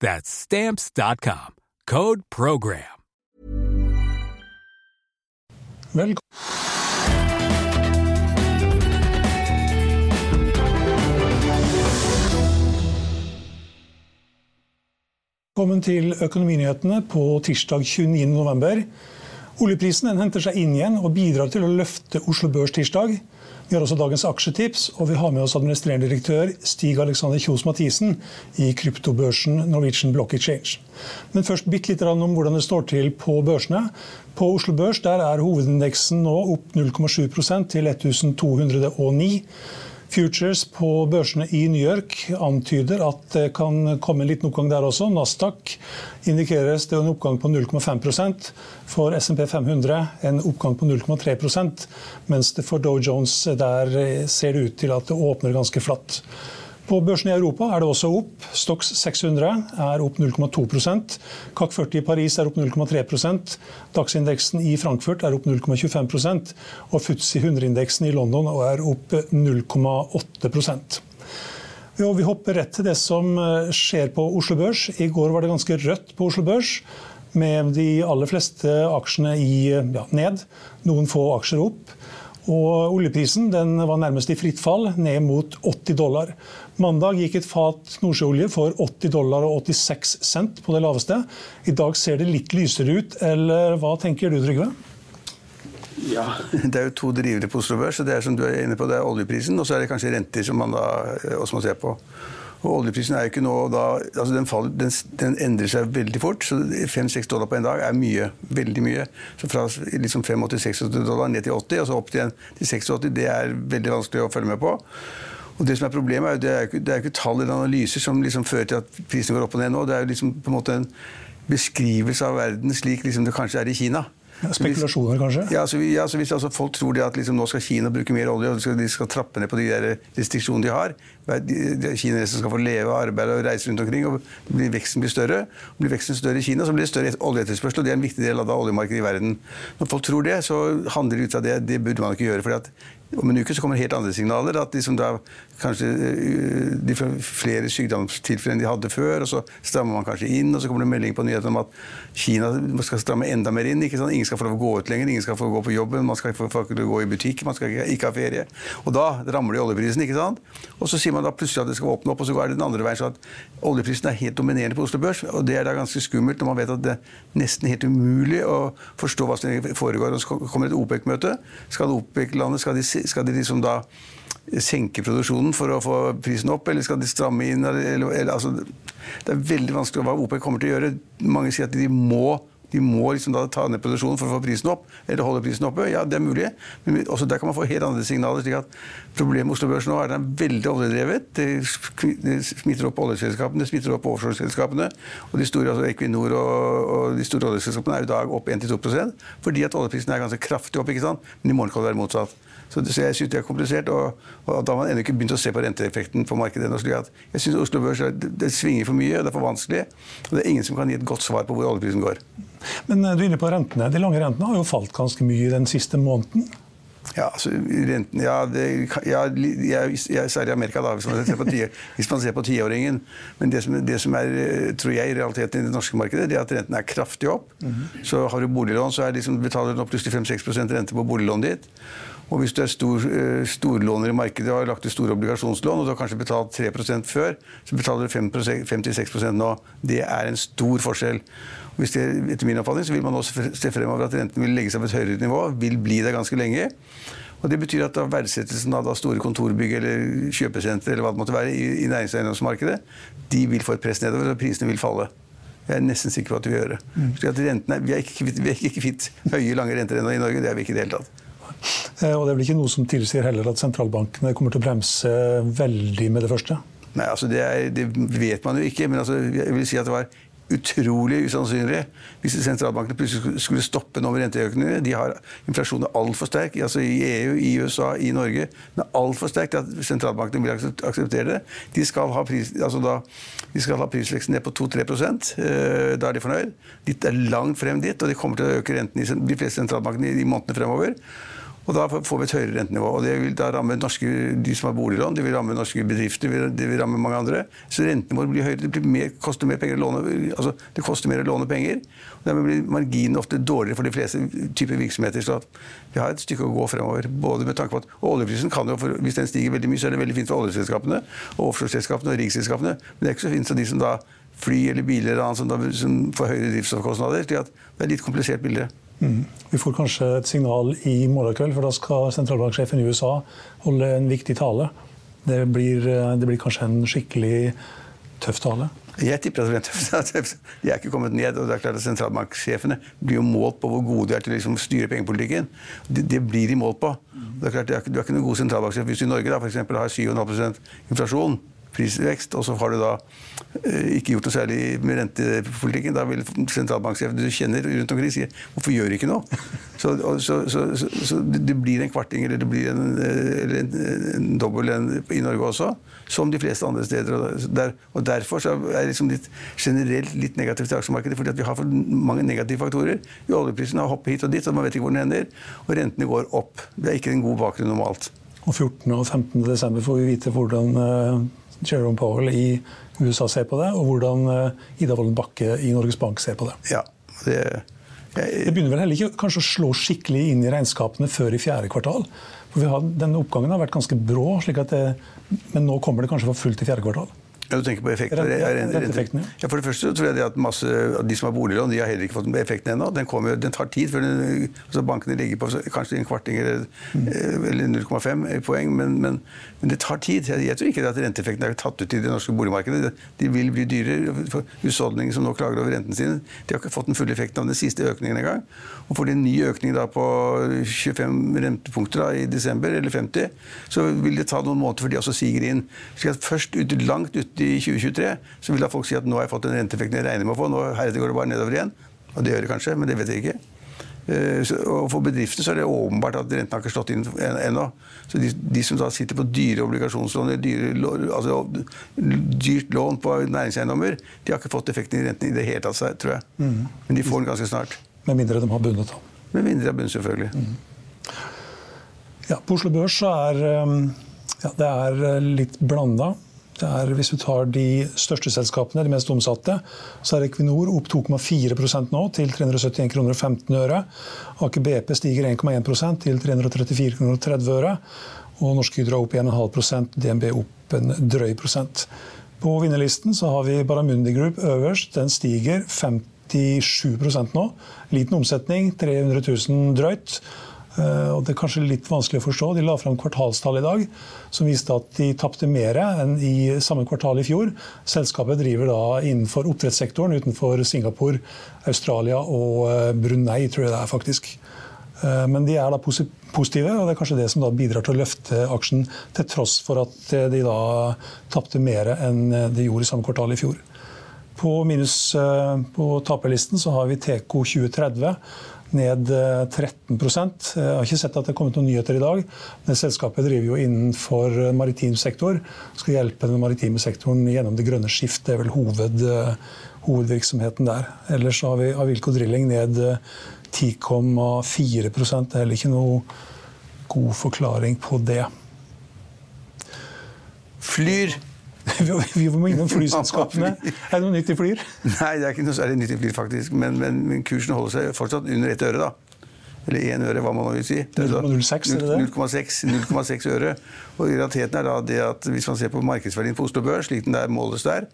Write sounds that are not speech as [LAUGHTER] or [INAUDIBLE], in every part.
That's Stamps.com. Code PROGRAM. Velkommen. Velkommen til Økonominyhetene på tirsdag 29.11. Oljeprisen henter seg inn igjen og bidrar til å løfte Oslo Børs tirsdag. Vi har også dagens aksjetips, og vi har med oss administrerende direktør Stig Alexander Kjos Mathisen i kryptobørsen Norwegian Block Exchange. Men først bitte litt om hvordan det står til på børsene. På Oslo Børs der er hovedindeksen nå opp 0,7% til 1209. Futures på børsene i New York antyder at det kan komme en liten oppgang der også. Nasdaq indikeres det en oppgang på 0,5% For SMP 500 en oppgang på 0,3% mens det for Dow Jones der ser det ut til at det åpner ganske flatt. På børsene i Europa er det også opp. Stox 600 er opp 0,2 CAC 40 i Paris er opp 0,3% Dagsindeksen i Frankfurt er opp 0,25% og FTSE 100-indeksen i London er opp 0,8 jo, vi hopper rett til det som eh, skjer på Oslo Børs. I går var det ganske rødt på Oslo Børs, med de aller fleste aksjene i, ja, ned. Noen få aksjer opp. Og oljeprisen var nærmest i fritt fall, ned mot 80 dollar. Mandag gikk et fat nordsjøolje for 80 dollar og 86 cent på det laveste. I dag ser det litt lysere ut, eller hva tenker du, Trygve? Ja, [LAUGHS] Det er jo to drivere på Oslo Børs. Det er som du er inne på, det er oljeprisen, og så er det kanskje renter som man da også må se på. Og oljeprisen er jo ikke nå da, altså den, faller, den, den, endrer seg veldig fort. så 5-6 dollar på en dag er mye. Veldig mye. Så Fra liksom 85-86 dollar ned til 80, og så opp til 86, det er veldig vanskelig å følge med på. Og Det som er problemet er jo det er ikke, det er ikke tall eller analyser som liksom fører til at prisene går opp og ned nå. Det er jo liksom på en måte en beskrivelse av verden slik liksom det kanskje er i Kina. Ja, spekulasjoner, kanskje? Ja, så, ja, så Hvis altså folk tror det at liksom, nå skal Kina bruke mer olje, og de skal, de skal trappe ned på de der restriksjonene de har Kinesere skal få leve, arbeide og reise rundt omkring, og blir veksten blir større. Og Blir veksten større i Kina, så blir det større oljeetterspørsel, og det er en viktig del av oljemarkedet i verden. Når folk tror det, så handler det ut av det. Det burde man ikke gjøre. at om en uke så kommer helt andre signaler. At liksom da kanskje eh, de får flere sykdomstilfeller enn de hadde før. og Så strammer man kanskje inn, og så kommer det melding på nyhetene om at Kina skal stramme enda mer inn. Ikke sant? Ingen skal få lov å gå ut lenger, ingen skal få gå på jobben, man skal ikke få gå i butikk, man skal ikke, ha ferie. Og da rammer de oljeprisen. ikke sant? Og så sier man da plutselig at det skal åpne opp, og så går det den andre veien. så at Oljeprisen er helt dominerende på Oslo Børs, og det er da ganske skummelt når man vet at det er nesten helt umulig å forstå hva som foregår. Og så kommer et OPEC-møte. Skal OPEC-landet skal skal de liksom da senke produksjonen for å få prisen opp, eller skal de stramme inn? Eller, eller, altså, det er veldig vanskelig hva OPEC kommer til å gjøre. Mange sier at de må de må liksom ta ned produksjonen for å få prisen opp, eller holde prisen oppe. Ja, det er mulig, men også der kan man få helt andre signaler. slik at Problemet med Oslo Børs nå er at den er veldig oljedrevet. Det smitter opp oljeselskapene, det smitter opp offshoreselskapene. Og de store, altså Equinor og, og de store oljeselskapene er i dag opp 1-2 fordi at oljeprisen er ganske kraftig opp. ikke sant? Men i morgen kan det være motsatt. Så, det, så jeg synes det er komplisert. Og, og, da har man ennå ikke begynt å se på renteeffekten på markedet. jeg syns Oslo Børs det, det, svinger for mye, og det er for vanskelig. Og det er ingen som kan gi et godt svar på hvor oljeprisen går. Men eh, du er inne på rentene. De lange rentene har jo falt ganske mye den siste måneden. Ja, altså, renten, ja, det, ja ja, særlig i Amerika, da, [LAUGHS] hvis man ser på, tiåringen. Men det som, det som, er, tror jeg, i realiteten i det norske markedet, det er at renten er kraftig opp. Mm -hmm. Så har du boliglån, så er liksom, betaler du nå plutselig 5-6% rente på boliglånet ditt. Og hvis du er stor, uh, storlåner i markedet og har lagt ut store obligasjonslån, og du har kanskje betalt 3% før, så betaler du 5-6% nå. Det er en stor forskjell. Hvis det, etter min oppfatning så vil man også se fremover at renten vil legge seg på et høyere nivå, vil bli der ganske lenge. Og Det betyr at da verdsettelsen av store kontorbygg eller kjøpesentre eller hva det måtte være i, i næringseiendomsmarkedet, de vil få et press nedover, og prisene vil falle. Jeg er nesten sikker på at de vil gjøre. Mm. Vi er ikke vi er ikke kvitt høye, lange renter ennå i Norge. Det er vi ikke i det hele tatt. Eh, og det er vel ikke noe som tilsier heller at sentralbankene kommer til å bremse veldig med det første? Nei, altså det, er, det vet man jo ikke. Men altså, jeg vil si at det var utrolig usannsynlig hvis sentralbankene plutselig skulle stoppe nå med renteøkningene. De har inflasjonen altfor sterk altså i EU, i USA, i Norge. Den er altfor sterk til at sentralbankene vil akseptere det. De skal ha, pris, altså da, de skal ha prisveksten ned på 2-3 eh, Da er de fornøyd. De er langt frem dit, og de kommer til å øke renten i de fleste sentralbankene i månedene fremover. Og da får vi et høyere rentenivå. og Det vil da ramme norske, de som har boliglån, det vil ramme norske bedrifter, det vil ramme mange andre. Så rentenivået blir høyere. Det blir mer, koster mer penger å låne, altså det koster mer å låne penger. og Dermed blir marginene ofte dårligere for de fleste typer virksomheter. Så vi har et stykke å gå fremover. både med tanke på at Oljeprisen kan jo, hvis den stiger veldig mye, så er det veldig fint for oljeselskapene og offshoreselskapene og riksselskapene. Men det er ikke så fint for de som da fly eller biler eller annet, som, da, som får høyere drivstoffkostnader. Det er et litt komplisert bilde. Mm. Vi får kanskje et signal i morgen kveld, for da skal sentralbanksjefen i USA holde en viktig tale. Det blir, det blir kanskje en skikkelig tøff tale? Jeg tipper at det blir en tøff tale. [LAUGHS] De er ikke kommet ned. og det er klart at Sentralbanksjefene blir jo målt på hvor gode de er til å liksom styre pengepolitikken. Det, det, blir de målt på. Det er klart, du er ikke noen god sentralbanksjef hvis du i Norge da, for har 7,5% inflasjon prisvekst, og så har du da eh, ikke gjort noe særlig med rentepolitikken. Da vil sentralbanksjefen du kjenner rundt omkring si hvorfor gjør du ikke noe? Så, så, så, så, det blir en kvarting eller det blir en, eh, en, en dobbel en i Norge også, som de fleste andre steder. Og, der, og Derfor er det liksom litt, generelt litt negativt til aksjemarkedet, fordi vi har for mange negative faktorer. Oljeprisen har hoppet hit og dit, og man vet ikke hvor den ender. Og rentene går opp. Det er ikke en god bakgrunn normalt. Og 14. og 15. desember får vi vite hvordan eh, Jerome Powell i USA ser på det, og hvordan eh, Ida Wolden Bakke i Norges Bank ser på det. Ja, det, jeg, det begynner vel heller ikke kanskje å slå skikkelig inn i regnskapene før i fjerde kvartal. For har, Denne oppgangen har vært ganske brå, det, men nå kommer det kanskje for fullt i fjerde kvartal. Ja, du tenker på effekter? Renteeffekten, ja. ja. For det første tror jeg at masse av de som har boliglån, de har heller ikke fått effekten ennå. Den, kommer, den tar tid før den, altså bankene ligger på kanskje en kvarting eller, mm. eller 0,5 poeng, men, men, men, det tar tid. Jeg, jeg, tror ikke at renteeffekten er tatt ut i det norske boligmarkedet. De vil bli dyrere. For husholdninger som nå klager over renten sin, de har ikke fått den fulle effekten av den siste økningen engang. Og får de en ny økning da på 25 rentepunkter da, i desember, eller 50, så vil det ta noen måneder før de også siger inn. Så først ut, langt ut i 2023, så vil da folk si at nå har jeg fått den renteeffekten jeg regner med å få. nå Heretter går det bare nedover igjen. Og det gjør det kanskje, men det vet jeg ikke. Eh, og For bedriftene så er det åpenbart at renten har ikke slått inn ennå. Så de, de, som da sitter på dyre obligasjonslån, dyre, altså dyrt lån på næringseiendommer, de har ikke fått effekten i renten i det hele tatt, tror jeg. Mm. Men de får den ganske snart. Med mindre de har bundet, da. Med mindre de har bundet, selvfølgelig. Mm. Ja, på Oslo Børs så er um, ja, det er eh, litt blanda. Det er, hvis du tar de største selskapene, de mest omsatte, så er Equinor opp 2,4% nå, til 371 kroner og 15 øre. Aker BP stiger 1,1% til 334 kroner og 30 øre. Og Norsk Hydro opp 1,5% DNB opp en drøy prosent. På vinnerlisten så har vi Baramundi Group øverst. Den stiger 57% nå. Liten omsetning, 300 000 drøyt. Eh, og det er kanskje litt vanskelig å forstå. De la fram kvartalstall i dag som viste at de tapte mer enn i samme kvartal i fjor. Selskapet driver da innenfor oppdrettssektoren utenfor Singapore, Australia og eh, Brunei, tror jeg det er faktisk. Eh, men de er da positive, og det er kanskje det som da bidrar til å løfte aksjen, til tross for at de da tapte mer enn de gjorde i samme kvartal i fjor. På, minus, på taperlisten så har vi Teco 2030 ned 13 eh, Jeg har ikke sett at det er kommet noen nyheter i dag. Men selskapet driver jo innenfor maritim sektor. Skal hjelpe den maritime sektoren gjennom det grønne skiftet. Det er vel hoved, eh, hovedvirksomheten der. Ellers har vi Avilco Drilling ned 10,4 eh, Det er heller ikke noe god forklaring på det. Flyr. Vi må innom flyselskapene. [LAUGHS] Er det noe nytt i Flyr? Nei, det er ikke noe særlig nytt i Flyr, faktisk. Men, men, men kursen holder seg fortsatt under ett øre, da. Eller én øre, hva man nå vil si. 0,06, er det det? 0,6 øre. Og realiteten er da det at hvis man ser på markedsverdien på Oslo Børs, slik den der måles der,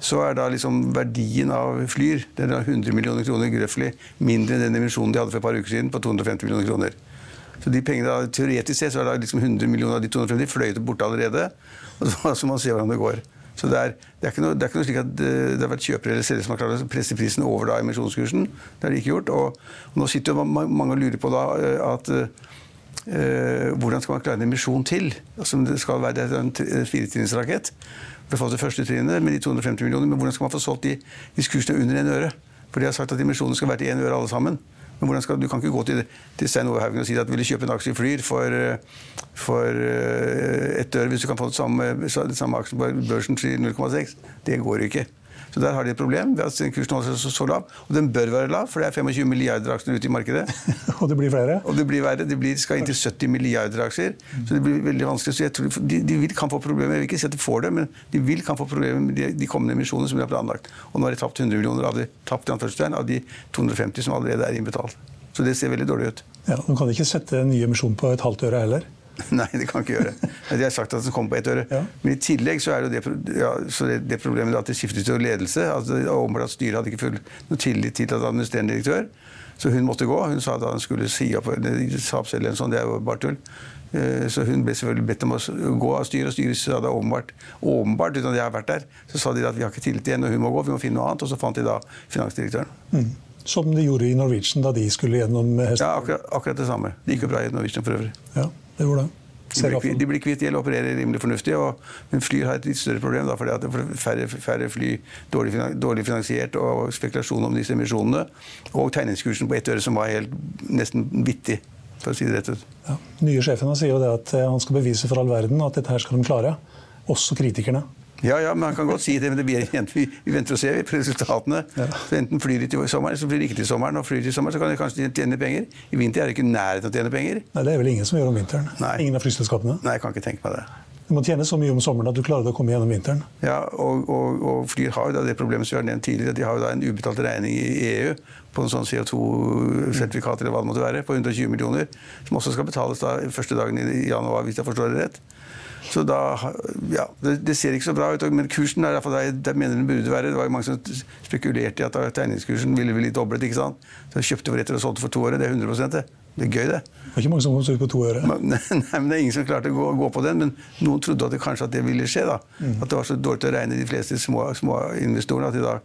så er da liksom verdien av Flyr den er 100 millioner kroner grøffelig mindre enn den emisjonen de hadde for et par uker siden, på 250 millioner kroner. Så de pengene da, Teoretisk sett så er det liksom 100 millioner av de 250 fløyet borte allerede. Og Så må man se hvordan det går. Så det er, det, er noe, det er, ikke noe, slik at det, det har vært kjøpere eller selgere som har klart å presse prisen over da emisjonskursen. Det har de ikke gjort. Og, og nå sitter jo mange og lurer på da eh, at Uh, hvordan skal man klare en emisjon til? Altså, det skal være en firetrinnsrakett. Vi har fått det første trinnet med de 250 millioner, men hvordan skal man få solgt de de kursen er under én øre? For de har sagt at emisjonen skal være til én øre alle sammen. Men skal, du kan ikke gå til, til Stein Ove Haugen og si at du vil kjøpe en aksje i Flyr for, for uh, ett øre hvis du kan få den samme, samme aksjen på børsen til 0,6. Det går ikke. Så der har de et problem ved at kursen holder seg så lav. Og den bør være lav, for det er 25 milliarder aksjer ute i markedet. [LAUGHS] og det blir flere? Og det blir verre. Det blir, skal inntil 70 milliarder aksjer. Så det blir veldig vanskelig. Så jeg tror de, de vil, kan få problemer. Jeg vil ikke si at de får det, men de vil kan få problemer med de, de kommende emisjonene som de har planlagt. Og nå har de tapt 100 millioner av de, tapt, av de 250 som allerede er innbetalt. Så det ser veldig dårlig ut. Ja, Du kan ikke sette en ny emisjon på et halvt øre heller? [LAUGHS] Nei, det kan ikke gjøre. De har sagt at den kommer på ett øre. Ja. Men i tillegg så er det, det, ja, det, det problemet at det skiftes til ledelse. altså at styret hadde ikke full noe tillit til at administrerende direktør. Så hun måtte gå. Hun sa at han skulle si opp Saab eller sånn, det er jo bare tull. Eh, så hun ble selvfølgelig bedt om å gå av styret, og styret sa det åpenbart, åpenbart uten at jeg har vært der, så sa de at vi har ikke tillit igjen, og hun må gå, vi må finne noe annet. Og så fant de da finansdirektøren. Mm. Som de gjorde i Norwegian da de skulle gjennom hesten? Ja, akkurat, akkurat, det samme. Det gikk jo bra i Norwegian for øvrig. Ja, det gjorde det. De blir, de blir kvitt gjeld opererer rimelig fornuftig. Og, men Flyr har et litt større problem, da, fordi at det er færre, færre fly, dårlig, dårlig, finansiert og spekulasjon om disse emisjonene. Og tegningskursen på ett øre som var helt nesten vittig. for å si det rett ut. Ja. Nye sjefen sier jo det at eh, han skal bevise for all verden at dette her skal de klare. Også kritikerne. Ja, ja, han kan godt si det, men det blir, vi, vi venter og ser på resultatene. Ja. Så enten flyr de til sommeren, så flyr de ikke til sommeren. Og flyr de til sommeren, så kan de kanskje tjene penger. I vinter er det ikke nærheten å tjene penger. Nei, Det er vel ingen som gjør om vinteren? Nei. Ingen av flyselskapene? Nei, jeg kan ikke tenke meg det. Du må tjene så mye om sommeren at du klarer å komme gjennom vinteren. Ja, og, og, og Flyr har jo da det problemet som vi har nevnt tidligere, at de har jo da en ubetalt regning i EU på en sånn CO2-sertifikat eller hva det måtte være, på 120 millioner, som også skal betales da første dagen i januar, hvis jeg forstår det rett. Så da, ja, det, det, ser ikke så bra ut, men kursen er iallfall der, der mener den burde være. Det var jo mange som spekulerte i at tegningskursen ville bli doblet. ikke sant? Så kjøpte for etter og solgte for to år. Det er 100 det. Det er gøy, det. Det var ikke mange som kom seg ut på to øre. [LAUGHS] Nei, men Det er ingen som klarte å gå, gå, på den, men noen trodde at det kanskje at det ville skje. da. Mm. At det var så dårlig til å regne de fleste små, små investorene at de da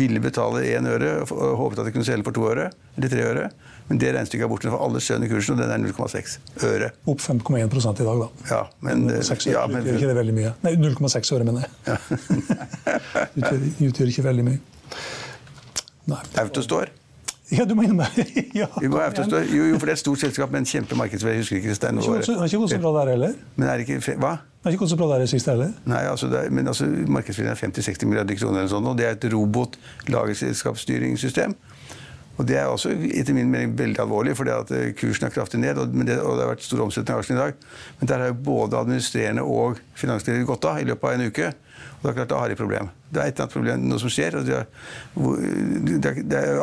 ville betale én øre og håpet at de kunne selge for to øre eller tre øre. Men det regnestykket er borte, for alle skjønner kursen, og den er 0,6 øre. Opp 5,1 i dag, da. Ja, men, 6 øre ja, men, utgjør ikke det veldig mye. Nei, 0,6 øre, mener jeg. Ja. [LAUGHS] utgjør, utgjør ikke veldig mye. Nei. Autostore. Ja, du [LAUGHS] må innom meg. ja, jo, jo, for det er et stort selskap med en kjempemarkedsverdi. Jeg husker ikke Stein. Det har ikke gått så bra der heller. Men er det ikke, hva? Det har ikke gått så bra der sist heller. Nei, altså, er, men altså, Markedsverdien er 50-60 milliarder kroner, eller sånt, og det er et robot-lagerselskapsstyringssystem. Og Det er også etter min mening veldig alvorlig, for eh, kursen er kraftig ned. Og det, og det har vært stor omsetning av aksjene i dag. Men der har jo både administrerende og finansdirektør gått av i løpet av en uke. Og det er klart, Da har de problem. Det er et eller annet problem, noe som skjer. og Det er, det er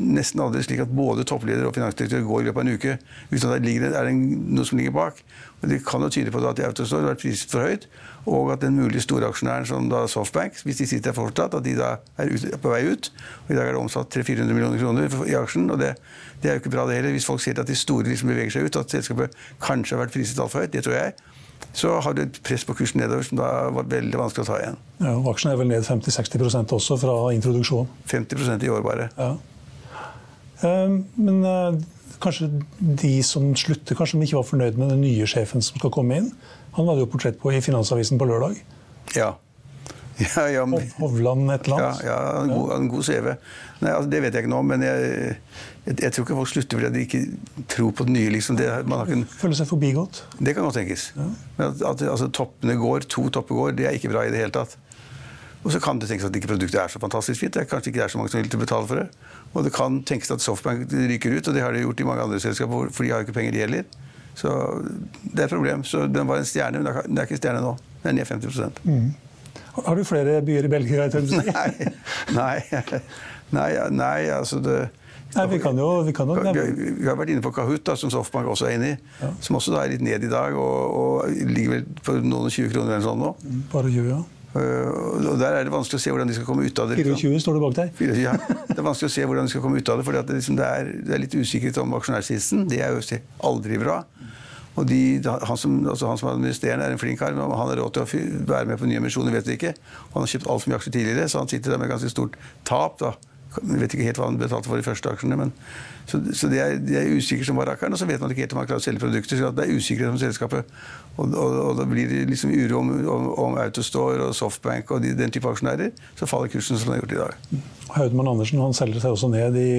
nesten aldri slik at både toppleder og finansdirektør går i løpet av en uke uten at det ligger, er noe som ligger bak. Og Det kan jo tyde på at det har vært priset for høyt, og at den mulige storaksjonæren som da Softbank, hvis de sitter der fortsatt, at de da er, ut, på vei ut. Og I dag er det omsatt 300-400 millioner kroner i aksjen. og det, det, er jo ikke bra det heller. Hvis folk ser at de store liksom beveger seg ut, at selskapet kanskje har vært priset altfor høyt, det tror jeg, så har du et press på kursen nedover som da var veldig vanskelig å ta igjen. Ja, og Aksjen er vel ned 50-60% også fra introduksjonen? 50% i år bare. Ja. Um, men uh, kanskje de som slutter, kanskje de ikke var fornøyd med den nye sjefen som skal komme inn. Han hadde jo portrett på i Finansavisen på lørdag. Ja. [LAUGHS] ja, ja men, Hovland et eller annet. Ja, ja en, god, en god CV. Nei, altså, det vet jeg ikke nå, men jeg, jeg, jeg, tror ikke folk slutter fordi de ikke tror på det nye. Liksom. Det, kan, Føler seg forbigått? Det kan godt tenkes. Ja. Men at, at altså, toppene går, to topper går, det er ikke bra i det hele tatt. Og så kan det tenkes at ikke produktet er så fantastisk fint. Det er kanskje ikke er så mange som vil betale for det. Og det kan tenkes at Softbank ryker ut, og det har de gjort i mange andre selskaper, for de har jo ikke penger, de heller. Så det er et problem. Så den var en stjerne, men det er ikke stjerne nå. Den er ned 50 mm. Har du flere byer i Belgia? Si? [LAUGHS] nei, nei, nei, nei, altså det Nei, vi kan jo, vi, kan jo vi, vi, har vært inne på Kahoot, da, som Softbank også er inne i. Ja. Som også da er litt ned i dag, og, og ligger vel på noen og 20 kroner eller sånn nå. Mm, bare 20, ja. Uh, og Der er det vanskelig å se hvordan de skal komme ut av det. 24 står du bak. 24, ja. [LAUGHS] Det er vanskelig å se hvordan de skal komme ut av det, for det, liksom, det, det, er, litt usikkerhet om aksjonærsisten. Det er jo aldri bra. Og de, han, som, altså han som administrerende er en flink kar, men han har råd til å være med på nye emisjoner, vet vi ikke. Han har kjøpt altfor mye aksjer tidligere, så han sitter der med ganske stort tap. da. Jeg vet ikke helt hva han betalte for de første aksjene. men Så, så de, er, de er usikre som barrakkeren, og så vet man ikke helt om han klarer å selge produkter. så Det er usikkerhet om selskapet. Og, og, og da blir det liksom uro om, om, om Autostore og Softbank og de, den type aksjonærer. Så faller kursen som den har gjort i dag. Haudmann Andersen han selger seg også ned i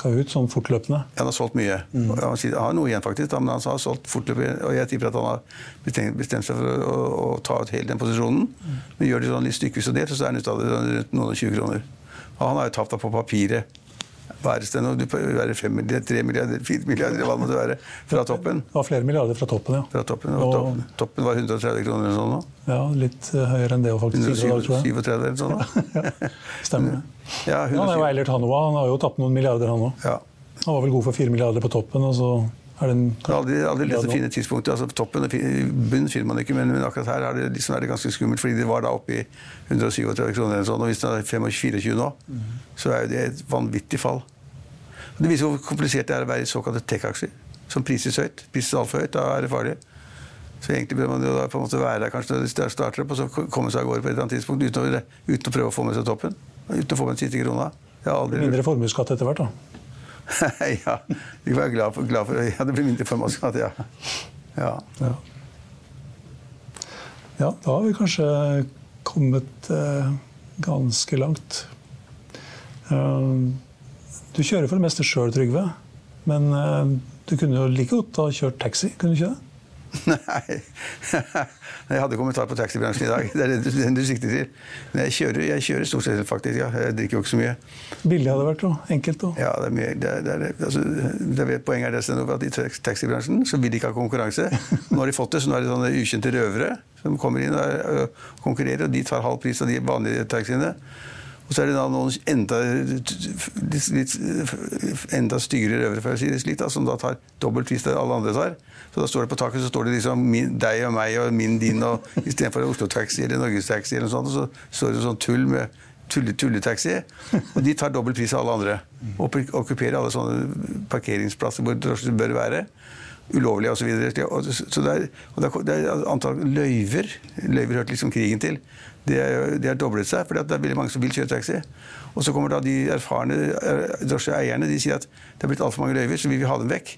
Kahoot sånn fortløpende? Han har solgt mye. Mm. Han, har noe igjen, faktisk, men han har solgt fortløpende. Og jeg tipper at han har bestemt seg for å, å, å ta ut hele den posisjonen. Mm. Men gjør det sånn litt stykkevis og delt, så er han ute av det rundt noen og 20 kroner. Og han har jo tapt det på papiret. Hva er det nå? Det være fem milliarder, 3 milliarder, 4 milliarder, hva det måtte være, fra toppen. Det var flere milliarder fra toppen, ja. Fra toppen, og, toppen, toppen var 130 kroner eller sånn nå. Ja, litt eh, høyere enn det faktisk. 137 eller sånn. [LAUGHS] ja, stemmer det. Ja, han er jo Eilert Hanoa, han har jo tapt noen milliarder, han òg. Ja. Han var vel god for 4 milliarder på toppen, og så er det en Jeg har aldri, aldri lest det fine tidspunktet. altså Toppen og bunnen finner man ikke, men, men, akkurat her er det, liksom, er det ganske skummelt, fordi det var da oppe i 137 kroner eller sånn, og hvis det er 25-24 nå, mm. så er det et vanvittig fall. Det viser hvor komplisert det er å være i såkalte tech-aksjer, som prises høyt. Prises altfor høyt, da er det farlig. Så egentlig bør man jo da på en måte være der kanskje når det starter opp, og så komme seg av gårde på et eller annet tidspunkt uten å, uten å prøve å få med seg toppen. Uten å få med den siste krona. Mindre formuesskatt etter hvert, da? [LAUGHS] ja. Vi var glad for, glad for Ja, det blir mindre formuesskatt, ja. Ja. ja. ja. da har vi kanskje kommet eh, ganske langt. Uh, du kjører for det meste sjøl, Trygve. Men uh, du kunne jo like godt ha kjørt taxi, kunne du ikke det? [LAUGHS] Nei. Jeg hadde kommentar på taxibransjen i dag. Det er den du sikter til. Men jeg kjører, jeg kjører stort sett faktisk. Ja. Jeg drikker jo ikke så mye. Billig hadde vært òg. Enkelt òg. Ja, det er mye. Det er, det er, altså, det er poenget er det at I taxibransjen så vil de ikke ha konkurranse. Nå har de fått det, så nå er det sånne ukjente røvere som kommer inn og konkurrerer. og De tar halv pris av de vanlige taxiene. Og så er det da noen enda, litt, enda styggere røvere, for å si det slik, da, som da tar dobbelt pris det alle andre tar. Så da står det på taket så står det liksom min, deg og meg og min, din, og istedenfor Oslo Taxi eller Norges Taxi, eller noe sånt, så står det sånn tull med tulle. Og de tar dobbelt pris av alle andre. Og okkuperer alle sånne parkeringsplasser hvor drosjer bør være. Ulovlig osv. Så, videre. så det er, og er antall løyver Løyver hørte liksom krigen til. Det, det har doblet seg, for det er veldig mange som vil kjøre taxi. Og så kommer da de erfarne eh, drosjeeierne de sier at det er blitt altfor mange løyver, så vi vil ha dem vekk.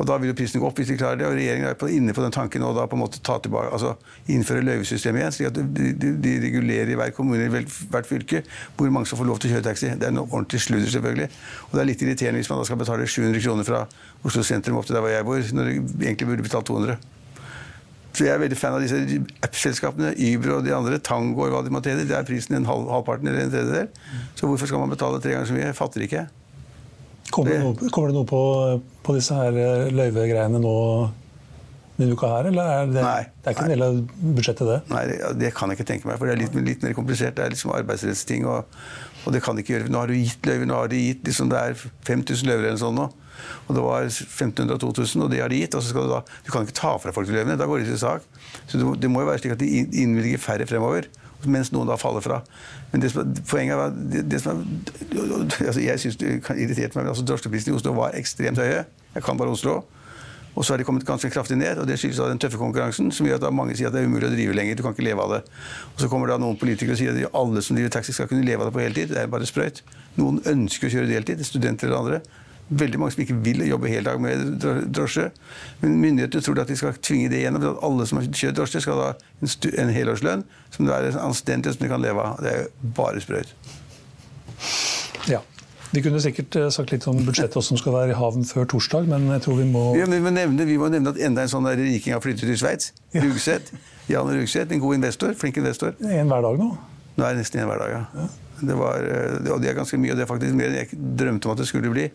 Og Da vil jo prisen gå opp hvis de klarer det. og Regjeringen er inne på den tanken å på en måte ta tilbake, altså innføre løyvesystemet igjen. slik at de, de, de, regulerer i hver kommune i hvert fylke hvor mange som får lov til å kjøre taxi. Det er noe ordentlig sludder, selvfølgelig. Og det er litt irriterende hvis man da skal betale 700 kroner fra Oslo sentrum opp til der hvor jeg bor, når de egentlig burde betalt 200. Så jeg er veldig fan av disse app-selskapene. Uber og de andre. Tango og hva de måtte hete. Det er prisen en halv, halvparten eller en tredjedel. Så hvorfor skal man betale tre ganger så mye? Jeg fatter ikke. Kommer det, noe, kommer det noe på, på, disse her eh, løyvegreiene nå denne uka her, eller er det, nei, det er ikke en del av budsjettet, det? Nei, det, det, kan jeg ikke tenke meg, for det er litt, litt mer komplisert. Det er liksom arbeidsrettsting, og, og, det kan de ikke gjøre. Nå har du gitt løyver, nå har de gitt liksom, det er 5000 løyver eller sånn nå. Og det var 1500 av 2000, og det har de gitt. og så skal Du da, du kan ikke ta fra folk løyvene, da går de til sak. Så det, det må jo være slik at de innvilger færre fremover mens noen da faller fra. Men det som, poenget var det, det som altså Jeg syns det irriterte meg, men altså drosjeprisene i Oslo var ekstremt høye. Jeg kan bare Oslo. Og så har de kommet ganske kraftig ned, og det skyldes av den tøffe konkurransen. som gjør at mange sier at det er umulig å drive lenger. Du kan ikke leve av det. Og så kommer da noen politikere og sier at alle som driver taxi skal kunne leve av det på heltid. Det er bare sprøyt. Noen ønsker å kjøre deltid, studenter eller andre veldig mange som ikke vil jobbe hele dag med drosje. Men myndighetene tror at de skal tvinge det gjennom. At alle som har kjørt drosje, skal ha en helårslønn som det er anstendig som de kan leve av. Det er jo bare sprøyt. Ja. De kunne sikkert eh, sagt litt om budsjettet som skal være i havn før torsdag, men jeg tror vi må ja, vi, må nevne, vi må nevne at enda en sånn riking har flyttet til Sveits. Ja. Rugseth. Jan Rugseth, en god investor. Flink investor. En hver dag nå? Nå er det nesten en hver dag, ja. ja. Det var, eh, og det er ganske mye, og det er faktisk mer enn jeg drømte om at det skulle bli.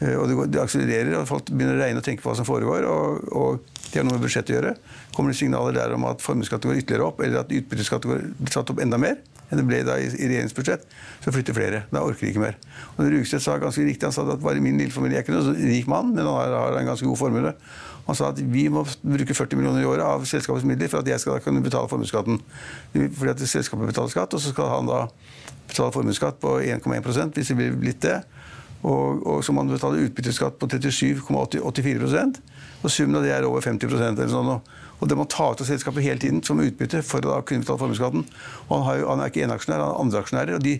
Eh, og det, går, det, akselererer, og folk begynner å regne og tenke på hva som foregår. Og, og det har noe med budsjettet å gjøre. Kommer det signaler der om at formuesskatten går ytterligere opp, eller at utbytteskatten blir satt opp enda mer enn det ble da i, i regjeringsbudsjett, så flytter flere. Da orker de ikke mer. Og Rugstedt sa ganske riktig, han sa at bare min lille familie er ikke noen rik mann, men han har, har en ganske god formue. Han sa at vi må bruke 40 millioner i året av selskapets midler for at jeg skal kunne betale formuesskatten. Fordi at selskapet betaler skatt, og så skal han da betale formuesskatt på 1,1% hvis det blir blitt det. Og, og så man betale utbytteskatt på 37,84 og summen av det er over 50% eller sånn. Og det må ta ut av selskapet hele tiden som utbytte for å da kunne betale formuesskatten. Og han, han, er ikke eneaksjonær, han har andre aksjonærer. Og de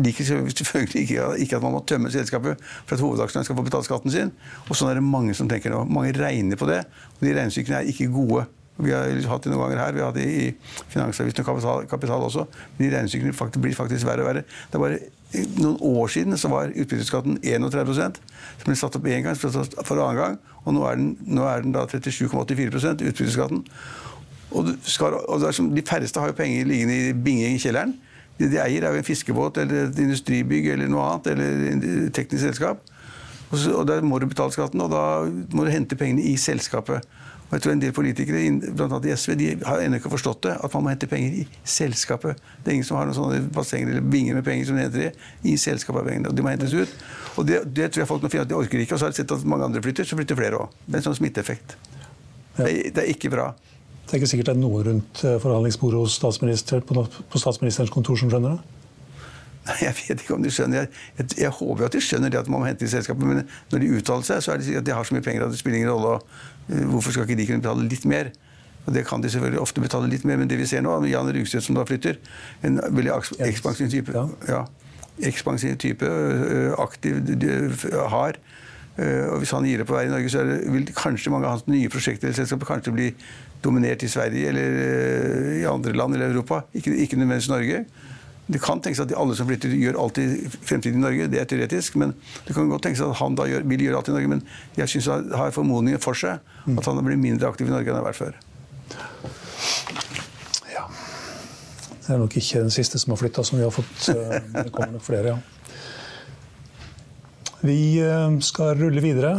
liker selvfølgelig ikke, ikke, at man må tømme selskapet for at hovedaksjonæren skal få betalt skatten sin. Og sånn er det mange som tenker nå. Mange regner på det. Og de regnestykkene er ikke gode. Vi har hatt det noen ganger her, vi har hatt det i Finansavisen og kapital, kapital, også. Men de regnestykkene blir faktisk verre og verre. Det er bare noen år siden så var utbytteskatten 31 som ble satt opp én gang for annen gang. Og nå er den, nå er den da 37,84 utbytteskatten. Og, skal, og som, De færreste har jo penger liggende i binging i kjelleren. Det de eier, er jo en fiskebåt eller et industribygg eller noe annet, eller et teknisk selskap. Og, så, og Der må du betale skatten, og da må du hente pengene i selskapet. Og jeg tror En del politikere annet i SV de har ennå ikke forstått det, at man må hente penger i selskapet. Det er ingen som har noen sånne bassenger eller binger med penger som det heter det, i selskapet. av pengene, og De må hentes ut. Og Det, det tror jeg folk nå finner at de orker ikke. Og så har de sett at mange andre flytter, så flytter flere òg. Det er en sånn smitteeffekt. Ja. Det, det, er ikke bra. Det er ikke sikkert det er noe rundt eh, forhandlingsbordet hos statsminister, på, på statsministerens kontor som skjønner det? [LAUGHS] Jeg vet ikke om de skjønner Jeg, jeg, jeg håper at de skjønner det at man må hente i selskapet, men når de uttaler seg, så er det at de har så mye penger at det spiller ingen rolle. Eh, hvorfor skal ikke de kunne betale litt mer? Og Det kan de selvfølgelig ofte betale litt mer, men det vi ser nå, Jan Rugstedt som da flytter, en veldig ekspansiv type, ja, ekspansiv type aktiv, hard. Og Hvis han gir det på vei i Norge, så det, vil kanskje mange av hans nye prosjekter eller selskaper kanskje bli dominert i Sverige eller i andre land eller Europa, ikke, ikke nødvendigvis Norge. Det kan tenkes at alle som flytter, gjør alltid fremtiden i Norge. Det er teoretisk. Men det kan godt tenkes at han da gjør, vil gjøre alt i Norge. Men jeg syns han har formodninger for seg at han blir mindre aktiv i Norge enn han har vært før. Ja. Det er nok ikke den siste som har flytta, som vi har fått. Eh, det kommer nok flere, ja. Vi eh, skal rulle videre.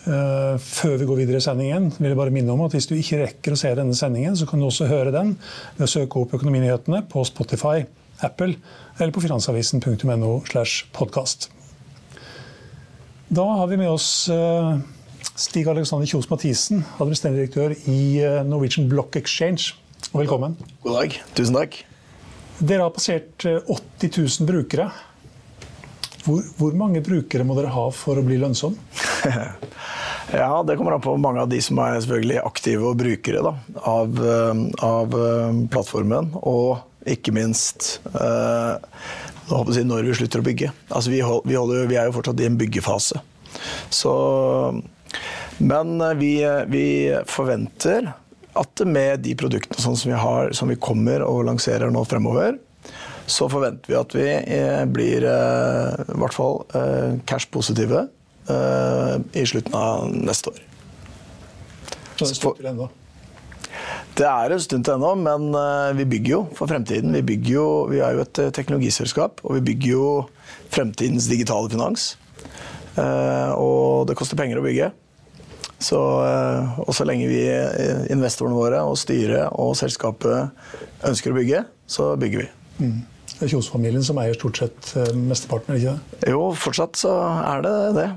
Eh, før vi går videre i sendingen, vil jeg bare minne om at hvis du ikke rekker å se denne sendingen, så kan du også høre den ved å søke opp Økonominyhetene på Spotify Apple eller på finansavisen.no. slash podcast. Da har vi med oss eh, Stig Alexander Kjos Mathisen, administrerende direktør i eh, Norwegian Block Exchange. Velkommen. God dag. Tusen takk. Dere har passert 80 eh, 000 brukere. Hvor, hvor mange brukere må dere ha for å bli lønnsom? [LAUGHS] ja, Det kommer an på mange av de som er selvfølgelig aktive og brukere da, av, av plattformen. Og ikke minst eh, jeg, når vi slutter å bygge. Altså, vi, hold, vi, holder, vi, er jo fortsatt i en byggefase. Så, men eh, vi, vi, forventer at med de produktene sånn som, har, som vi kommer og lanserer nå fremover, så forventer vi at vi eh, blir eh, i hvert fall eh, cash-positive eh, i slutten av neste år. Så det støtter ennå? Det er en stund til ennå, men eh, vi bygger jo for fremtiden. Vi, jo, vi er jo et eh, teknologiselskap, og vi bygger jo fremtidens digitale finans. Eh, og det koster penger å bygge. Så, og så lenge vi, investorene våre og styret og selskapet ønsker å bygge, så bygger vi. Mm. Det er Kjos-familien som eier stort sett eh, mesteparten? ikke det? Jo, fortsatt så er det det.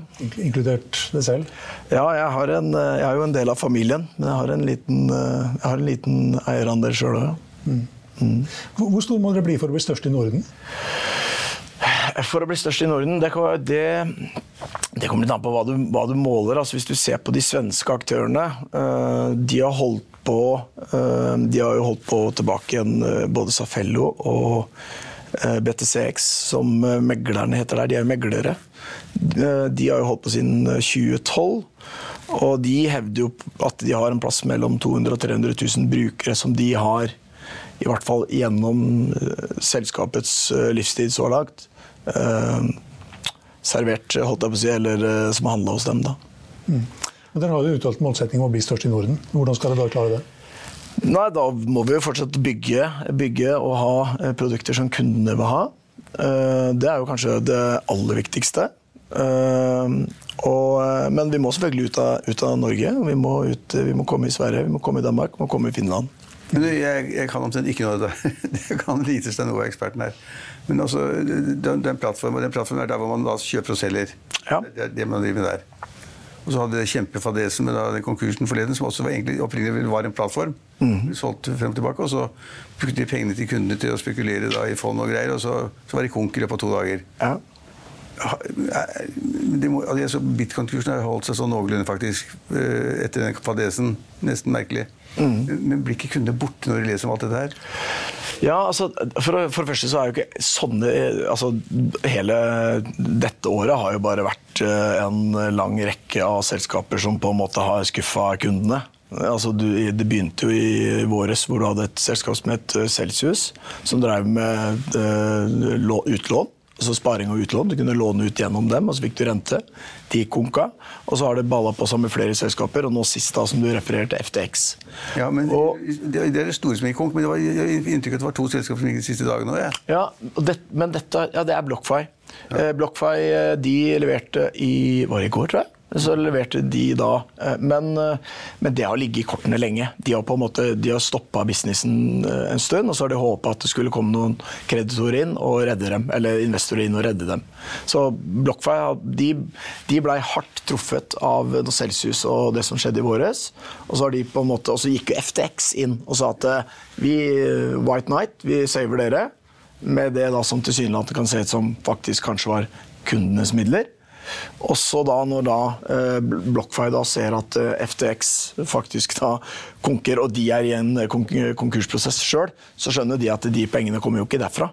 Inkludert det selv? Ja, jeg, har en, eh, jeg er jo en del av familien. Men jeg har en liten, eh, jeg har en liten eierandel sjøl òg. Mm. Mm. Hvor stor må dere bli for å bli størst i Norden? For å bli størst i Norden, det, det, det kommer litt an på hva du, hva du måler. Altså, hvis du ser på de svenske aktørene, de har holdt på De har jo holdt på tilbake igjen både Safello og BTCX, som eh, meglerne heter der. De er jo meglere. Eh, de har jo holdt på siden 2012. Og de hevder jo at de har en plass mellom 200 og 300 000 brukere som de har, i hvert fall gjennom selskapets livstid så langt, servert, holdt jeg på å si, eller som har handla hos dem. da. Mm. Men Dere har jo uttalt målsetting om å bli størst i Norden. Hvordan skal dere da klare det? Nei, Da må vi jo fortsatt bygge, bygge og ha eh, produkter som kundene vil ha. Eh, det er jo kanskje det aller viktigste. Uh, og, men vi må selvfølgelig ut av, ut av Norge. Vi må, ut, vi må, komme i Sverige, vi må komme i Danmark, vi må komme i Finland. Men jeg, jeg kan omtrent ikke noe av det. [LAUGHS] Jeg kan lite noe av eksperten her. Men også den, den plattformen, den plattformen er der hvor man da kjøper og selger. Ja. Det er det man driver med der. Og så hadde det kjempefadesen med da, den konkursen forleden, som også var egentlig opprinnelig var en plattform. Mm. Solgt frem og tilbake, og så brukte de pengene til kundene til å spekulere da, i fond og greier, og så, så var de konk i løpet av to dager. Ja. altså, Bitconkursen har holdt seg sånn noenlunde, faktisk, eh, etter den fadesen. Nesten merkelig. Mm. Men blir ikke kundene borte når de leser om alt dette her? Ja, altså, for, for, det første så er jo ikke sånne altså, Hele dette året har jo bare vært eh, en lang rekke av selskaper som på en måte har skuffa kundene. Altså, du, det begynte jo i våres hvor du hadde et selskap som het eh, Celsius, som drev med uh, utlån altså sparing og utlån. Du kunne låne ut gjennom dem, og så fikk du rente. De konka. Og så har det balla på seg med flere selskaper, og nå sist da, som du refererte, FTX. Ja, men og, det, det er det store som gikk konk, men det var inntrykk at det var to selskaper som gikk de siste dagene òg. Ja. ja, det, men dette ja, det er BlockFi. Ja. Eh, BlockFi eh, de leverte i Var det i går, tror jeg? Så leverte de da. Eh, men, eh, men, det har ligget i kortene lenge. De har på en måte, de stoppa businessen eh, en stund, og så har de håpa at det skulle komme noen kreditorer inn og redde dem. Eller investorer inn og redde dem. Så BlockFi de, de blei hardt truffet av Celsius og det som skjedde i våres. Og så, har de på en måte, og gikk jo FTX inn og sa at vi, White Night, vi saver dere. Med det da som tilsynelatende kan se ut som faktisk kanskje var kundenes midler. Også da når da eh, BlockFi da ser at eh, FTX faktisk da konker, og de er i en eh, konkursprosess sjøl, så skjønner de at de pengene kommer jo ikke derfra.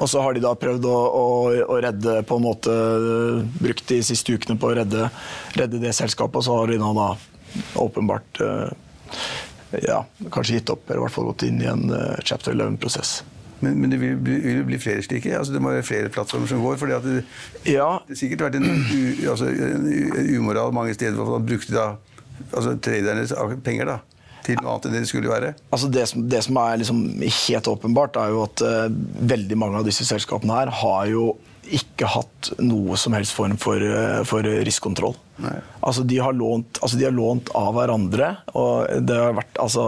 Og så har de da prøvd å, å, å, redde på en måte Brukt de siste ukene på å redde, redde det selskapet, og så har de da, da åpenbart ja, kanskje gitt opp, eller i hvert fall gått inn i en chapter 11-prosess. Men, men, det vil vil bli flere slike? Altså, det må være flere plattformer som går? fordi det, ja. det har sikkert vært en, u, altså, en umoral mange steder hvor man brukte da, altså, tradernes penger da, til noe annet enn det det skulle være? Altså det, som, det som er liksom helt åpenbart, er jo at uh, veldig mange av disse selskapene her har jo ikke hatt noe som helst form for, eh, for risikokontroll. Altså de, lånt, altså de, har lånt, av hverandre, og det har vært altså,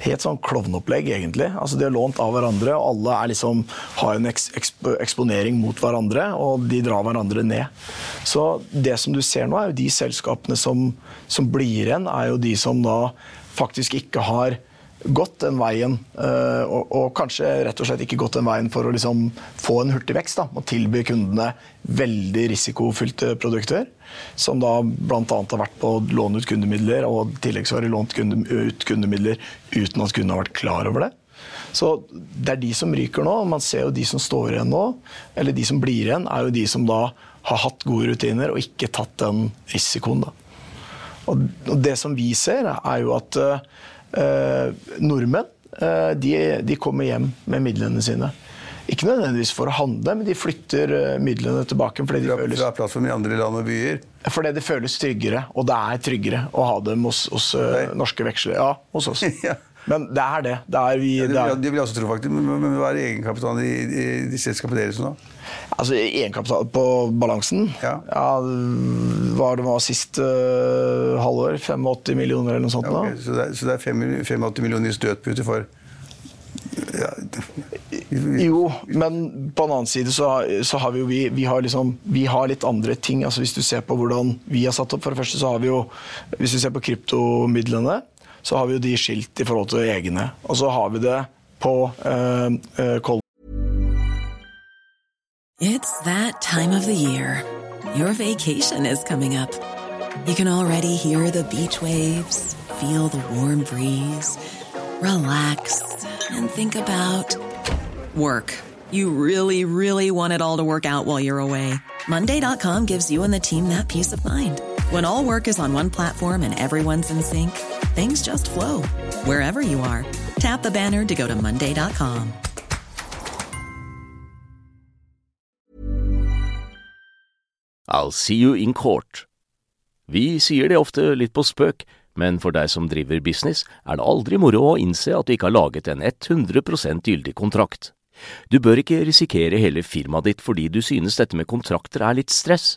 helt sånn klovneopplegg, egentlig. Altså de har lånt av hverandre, og alle liksom, har en eks, eksponering mot hverandre, og de drar hverandre ned. Så det som du ser nå, er jo de selskapene som, som blir igjen, er jo de som da faktisk ikke har gått den veien, eh, og, kanskje rett og slett ikke gått den veien for å liksom få en hurtig vekst. Da, og tilby kundene veldig risikofylte produkter. Som da bl.a. har vært på å låne ut kundemidler, og i tillegg så har de lånt ut kundemidler uten at kundene har vært klar over det. Så det er de som ryker nå. Man ser jo de som står igjen nå, eller de som blir igjen, er jo de som da har hatt gode rutiner og ikke tatt den risikoen. da. Og det som vi ser, er jo at Eh, nordmenn eh, de, de, kommer hjem med midlene sine. Ikke nødvendigvis for å handle, men de flytter eh, midlene tilbake. Fordi de føles, fra plattform i andre land og byer? Fordi det føles tryggere, og det er tryggere å ha dem hos, hos norske veksler. Ja, hos oss. [LAUGHS] ja. Men det er det. det, er vi, ja, det, det, vil jeg også tro, faktisk. Men, men hva er egenkapitalen i, i, i selskapet deres nå? Altså Egenkapital på balansen? Ja. ja hva det var sist uh, halvår? 85 millioner eller noe sånt? Ja, okay. Så det er, så det er 85 millioner i støtputer for ja. Jo, men på en annen side så, så har vi jo vi, vi, har liksom, vi har litt andre ting. altså Hvis du ser på hvordan vi har satt opp, for det første så har vi jo Hvis du ser på kryptomidlene, så har vi jo de skilt i forhold til egne. Og så har vi det på uh, uh, It's that time of the year. Your vacation is coming up. You can already hear the beach waves, feel the warm breeze, relax, and think about work. You really, really want it all to work out while you're away. Monday.com gives you and the team that peace of mind. When all work is on one platform and everyone's in sync, things just flow wherever you are. Tap the banner to go to Monday.com. I'll see you in court. Vi sier det ofte litt på spøk, men for deg som driver business, er det aldri moro å innse at du ikke har laget en 100% gyldig kontrakt. Du bør ikke risikere hele firmaet ditt fordi du synes dette med kontrakter er litt stress.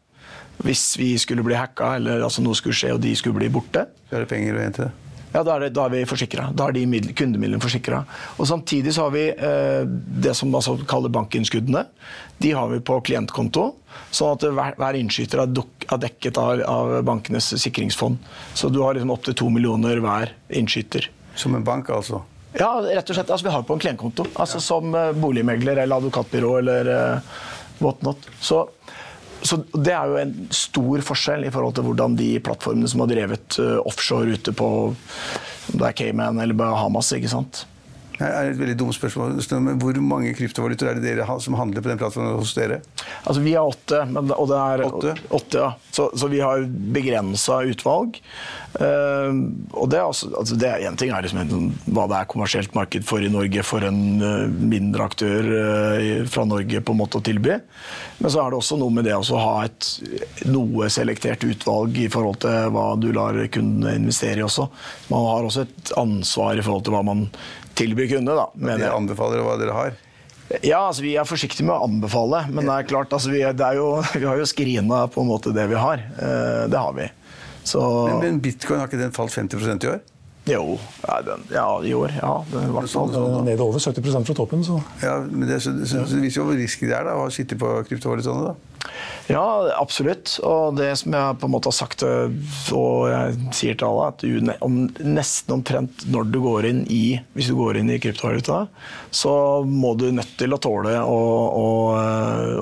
hvis vi skulle bli hacka eller altså noe skulle skje og de skulle bli borte. Så er det penger å hente. Ja, da er, det, da er vi forsikra. Da er de middel, kundemidlene forsikra. Og samtidig så har vi eh, det som altså kaller bankinnskuddene. De har vi på klientkonto. Sånn at hver, hver innskyter er, duk, er dekket av, av, bankenes sikringsfond. Så du har liksom opptil to millioner hver innskyter. Som en bank, altså? Ja, rett og slett. Altså, vi har det på en klientkonto. Altså ja. Som uh, boligmegler eller advokatbyrå eller uh, whatnot. Så så Det er jo en stor forskjell i forhold til hvordan de plattformene som har drevet eh, offshore ute på om det er Cayman eller Bahamas. ikke sant? Det er et veldig dumt spørsmål. Hvor mange kryptovalutaer er det dere som handler på den plattformen hos dere? Altså, Vi har åtte. Men, og det er, åtte? åtte ja. så, så, vi har begrensa utvalg. Uh, og det er, altså, altså det er en ting er liksom, hva det er kommersielt marked for i Norge for en uh, mindre aktør uh, fra Norge på en måte å tilby. Men så er det også noe med det å ha et noe selektert utvalg i forhold til hva du lar kundene investere i også. Man har også et ansvar i forhold til hva man tilby kunde. da. Mener dere anbefaler hva dere har? Ja, altså Vi er forsiktige med å anbefale, men det er klart, altså, vi, er jo, [LAUGHS] vi har jo skrina på en måte det vi har. Eh, det har vi. Så... Men, men, bitcoin, har ikke den falt 50% i år? Jo, ja, den, ja, i år. Ja, det, i sånn, sånn, Nede over 70 fra toppen. Så. Ja, men det, så, så, så, det viser jo hvor risky det er da, å sitte på kryptovalutaene. Ja, absolutt. Og det som jeg på en måte har sagt, og jeg sier til alle, at du, om, nesten omtrent når du går inn i hvis du går inn i kryptovaluta, så må du nødt til å tåle å, å,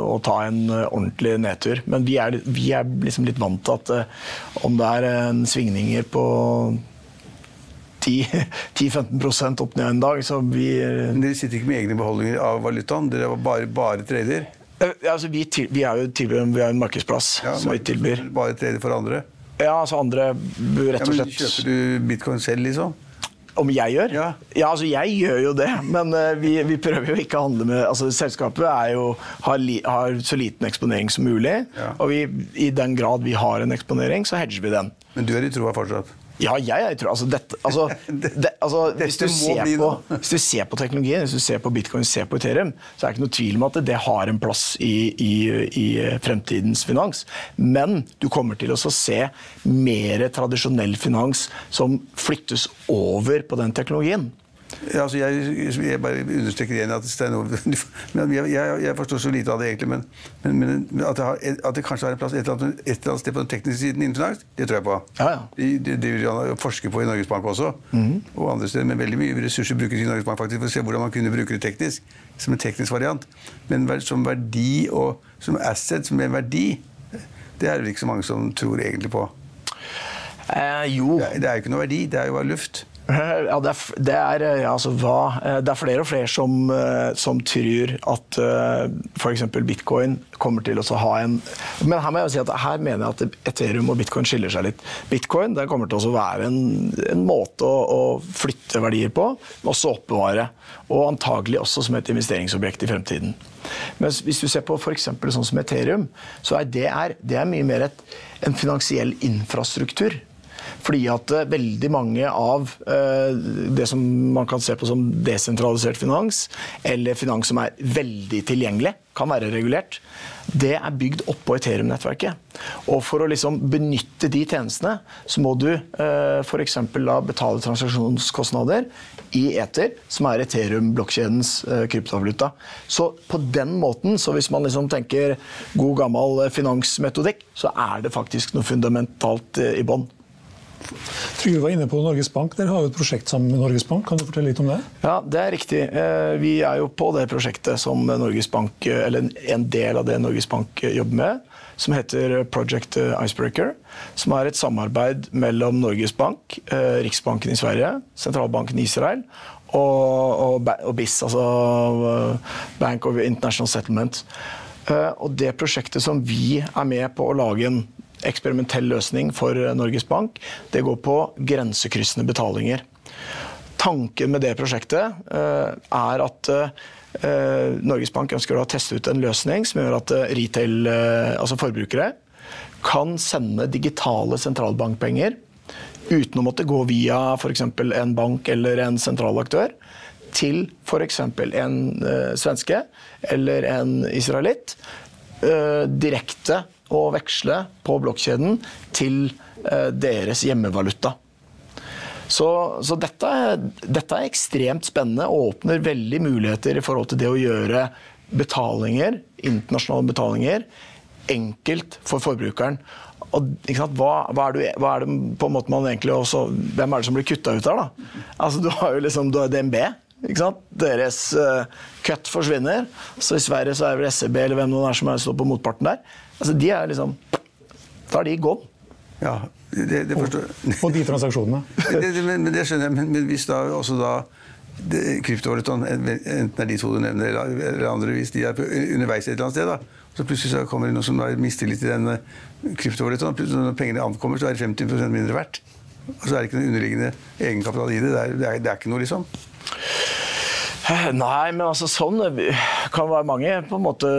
å ta en ordentlig nedtur. Men vi er, vi er liksom litt vant til at eh, om det er svingninger på 10-15 [LAUGHS] opp ned en dag. Så vi Men Dere sitter ikke med egne beholdninger av valutaen? Dere er bare, bare trader? Eh, altså, vi, til, vi, er jo tilbyr, vi er en markedsplass ja, som vi tilbyr. Bare tredje for andre? Ja, altså andre rett og slett ja, Kjøper du bitcoin selv, liksom? Om jeg gjør? Ja, ja altså jeg gjør jo det. Men uh, vi, vi, prøver jo ikke å handle med altså Selskapet jo, har, li, har, så liten eksponering som mulig. Ja. Og vi, i den grad vi har en eksponering, så hedger vi den. Men du er i troa fortsatt? Ja, jeg, jeg tror altså, dette, altså, [LAUGHS] det, altså hvis, du på, hvis, du ser på, teknologien, hvis du ser på bitcoin, ser på Ethereum, så er det ikke noe tvil om at det har en plass i, i, i fremtidens finans. Men du kommer til å se mer tradisjonell finans som flyttes over på den teknologien. Ja, altså jeg, jeg, bare understreker igjen at det er noe [LAUGHS] jeg, jeg, forstår så lite av det, egentlig. Men, men, men at, det har, at, det kanskje har en plass et eller, annet, et eller annet sted på den tekniske siden innen finans, det tror jeg på. Ja, ja. De, de, de, forsker på i Norges Bank også, mm og andre steder. Men veldig mye ressurser brukes i Norges Bank faktisk for å se hvordan man kunne bruke det teknisk. Som en teknisk variant. Men som verdi og som asset, som en verdi, det er det ikke så mange som tror egentlig på. Eh, jo. Det er, det er jo ikke noe verdi, det er jo bare luft. Ja, det er, det, er, ja, altså, det er, flere og flere som, eh, som tror at eh, f.eks. bitcoin kommer til å ha en Men her må jeg si at her mener jeg at Ethereum og bitcoin skiller seg litt. Bitcoin det kommer til å være en, en måte å, å, flytte verdier på, men også oppbevare. Og antagelig også som et investeringsobjekt i fremtiden. Men hvis du ser på f.eks. sånn som Ethereum, så er det, det er mye mer et, en finansiell infrastruktur. Fordi at eh, veldig mange av eh, det som man kan se på som desentralisert finans, eller finans som er veldig tilgjengelig, kan være regulert, det er bygd oppå Ethereum-nettverket. Og for å liksom benytte de tjenestene, så må du eh, f.eks. betale transaksjonskostnader i Ether, som er Ethereum-blokkjedens eh, kryptovaluta. Så på den måten, så hvis man liksom tenker god gammel finansmetodikk, så er det faktisk noe fundamentalt i bånn. Trygve var inne på Norges Bank. Dere har jo et prosjekt sammen med Norges Bank. Kan du fortelle litt om det? Ja, det er riktig. Eh, vi er jo på det prosjektet som Norges Bank, eh, eller en del av det Norges Bank eh, jobber med, som heter Project Icebreaker. Som er et samarbeid mellom Norges Bank, Riksbanken i Sverige, sentralbanken i Israel og, og, og BIS, altså Bank of International Settlement. Og det prosjektet som vi er med på å lage en eksperimentell løsning for Norges Bank. Det går på grensekryssende betalinger. Tanken med det prosjektet eh, er at eh, Norges Bank ønsker å teste ut en løsning som gjør at eh, retail, altså forbrukere kan sende digitale sentralbankpenger uten å måtte gå via f.eks. en bank eller en sentralaktør til f.eks. en svenske eller en israelitt direkte å veksle på blokkjeden til eh, deres hjemmevaluta. Så, så dette, dette, er ekstremt spennende og åpner veldig muligheter i forhold til det å gjøre betalinger, internasjonale betalinger, enkelt for forbrukeren. Og, hva, hva, er det, hva, er det, på en måte man egentlig også, Hvem er det som blir kutta ut her, da? Altså, du har jo liksom du har DNB. Deres uh, cut forsvinner. Så I Sverige så er det vel SEB eller hvem det er som står på motparten der. Altså, de er liksom Da er de gone. Ja, det, det forstår jeg. Og de transaksjonene. [LAUGHS] det, det, men, men, det skjønner jeg. Men, men hvis da også da kryptovalutaen, enten det er de to du nevner eller andre, hvis de er underveis et eller annet sted, da, så plutselig så kommer det noen som har mistillit til den kryptovalutaen, og når pengene ankommer, så er det 50% mindre verdt. Og så er det ikke noe underliggende egenkapital i det. Det er, det er, det er ikke noe, liksom. Nei, men altså sånn kan være mange på en måte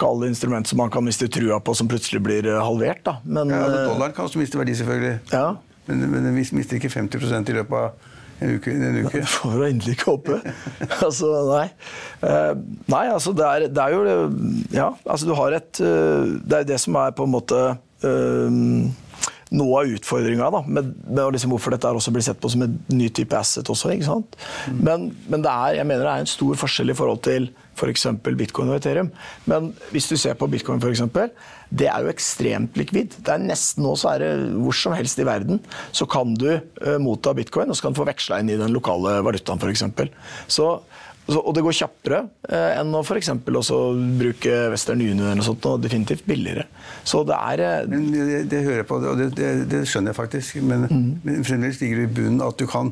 kalle instrument som man kan miste trua på, som plutselig blir eh, halvert. da. Men, ja, men Dollaren kan også miste verdi, selvfølgelig. Ja. Men, men den mister ikke 50% i løpet av en uke. En uke. Det [LAUGHS] får vi endelig ikke håpe. [LAUGHS] altså, nei. Uh, nei, altså det er, det er, jo Ja, altså du har et uh, Det er det som er på en måte uh, noe av utfordringa med, med liksom hvorfor dette også blir sett på som en ny type asset også. ikke sant? Mm. Men, men, det er, jeg mener det er en stor forskjell i forhold til f.eks. For bitcoin og Ethereum. Men hvis du ser på bitcoin, f.eks., det er jo ekstremt likvid. Det er Nesten nå så er det hvor som helst i verden så kan du uh, motta bitcoin, og så kan du få veksla inn i den lokale valutaen, f.eks. Så og det går kjappere eh, enn å f.eks. også bruke Western Union eller noe sånt, og definitivt billigere. Så det er eh, men det, det, hører jeg på, og det, det, det, skjønner jeg faktisk. Men, mm. men fremdeles ligger det i bunnen at du kan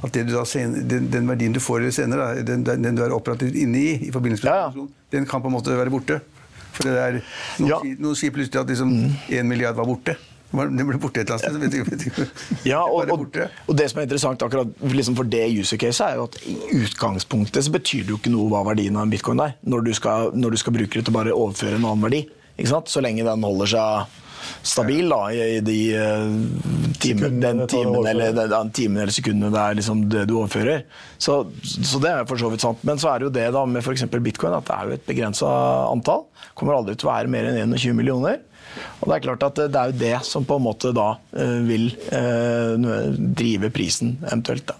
at sen, den, den, verdien du får senere, den, den, du er operativt inne i, i forbindelse med ja, ja. den kan på en måte være borte. For det er, noen, ja. sier, noen sier plutselig at liksom én mm. milliard var borte. Den ble borte et eller annet sted. Ja, og, og, og, det som er interessant akkurat liksom for det user case, er jo at i utgangspunktet så betyr det jo ikke noe hva verdien av en bitcoin er, når du skal, når du skal bruke det til bare å overføre en annen verdi. Så lenge den holder seg stabil da, i de uh, time, den timen eller, den timen eller sekundene det er liksom det du overfører. Så, så, det er for så vidt sant. Men så er det jo det da med f.eks. bitcoin at det er jo et begrensa antall. Kommer aldri til å være mer enn 21 millioner. Og Det er klart at det er jo det som på en måte da eh, vil eh, drive prisen eventuelt. da.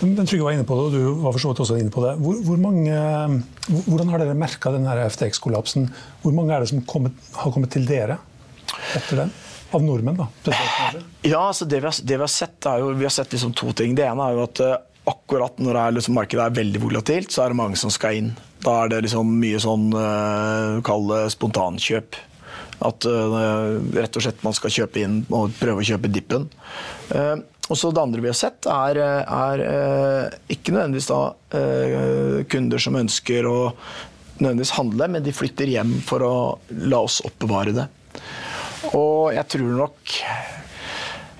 Men Trygve var inne på det, og du var for så vidt også inne på det. Hvor, hvor mange, hvordan har dere merka FTX-kollapsen? Hvor mange er det som kommet, har kommet til dere etter den? Av nordmenn, da? Ja, altså det, vi har, det vi har sett, er jo, vi har sett liksom to ting. Det ene er jo at akkurat når er liksom, markedet er veldig volatilt, så er det mange som skal inn. Da er det liksom mye sånn kall det spontankjøp. At uh, rett og slett man skal kjøpe inn og prøve å kjøpe dippen. Uh, og så Det andre vi har sett, er, er uh, ikke nødvendigvis da, kunder som ønsker å nødvendigvis handle, men de flytter hjem for å la oss oppbevare det. Og jeg tror nok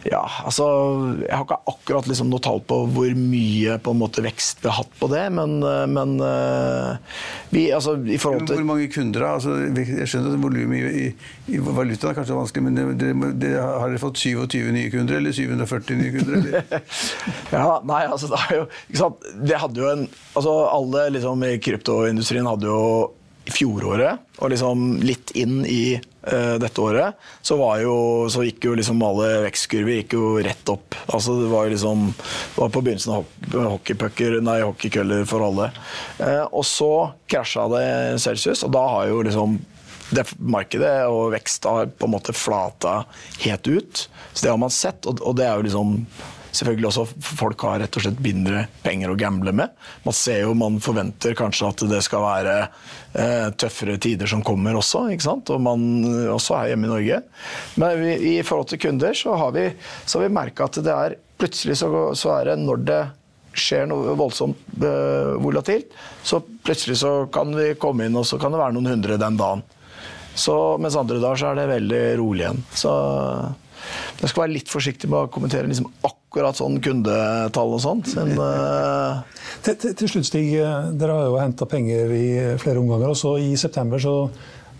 ja, altså Jeg har ikke akkurat liksom noe tall på hvor mye på en måte vekst vi har hatt på det, men, eh, men eh, vi, altså, i forhold til Hvor mange kunder, da? Altså, jeg skjønner at volumet i, i, i valuta er kanskje vanskelig, men det, det, det, har dere fått 27 nye kunder, eller 740 nye kunder? Eller? [LAUGHS] ja, nei, altså det, jo, det hadde jo en altså Alle liksom, i kryptoindustrien hadde jo fjoråret og liksom litt inn i dette året, så, jo, så, gikk jo liksom alle vekstkurver gikk jo rett opp. Altså det var jo liksom det var på begynnelsen av hockeypucker, nei, hockeykøller for alle. Eh, og så krasja det Celsius, og da har jo liksom det markedet og vekst har på en måte flata helt ut. Så det har man sett, og, og det er jo liksom selvfølgelig også folk har rett og slett mindre penger å gamble med. Man ser jo, man forventer kanskje at det skal være eh, tøffere tider som kommer også, ikke sant? og man også er hjemme i Norge. Men vi, i forhold til kunder så har vi, så vi merka at det er plutselig så, så er det når det skjer noe voldsomt eh, volatilt, så plutselig så kan vi komme inn, og så kan det være noen hundre den dagen. Så, mens andre dager så er det veldig rolig igjen. Så jeg skal være litt forsiktig med å kommentere liksom akkurat sånn kundetall og sånt. Men, uh... til, til, til, slutt, Stig. Dere har jo henta penger i flere omganger. og så I september så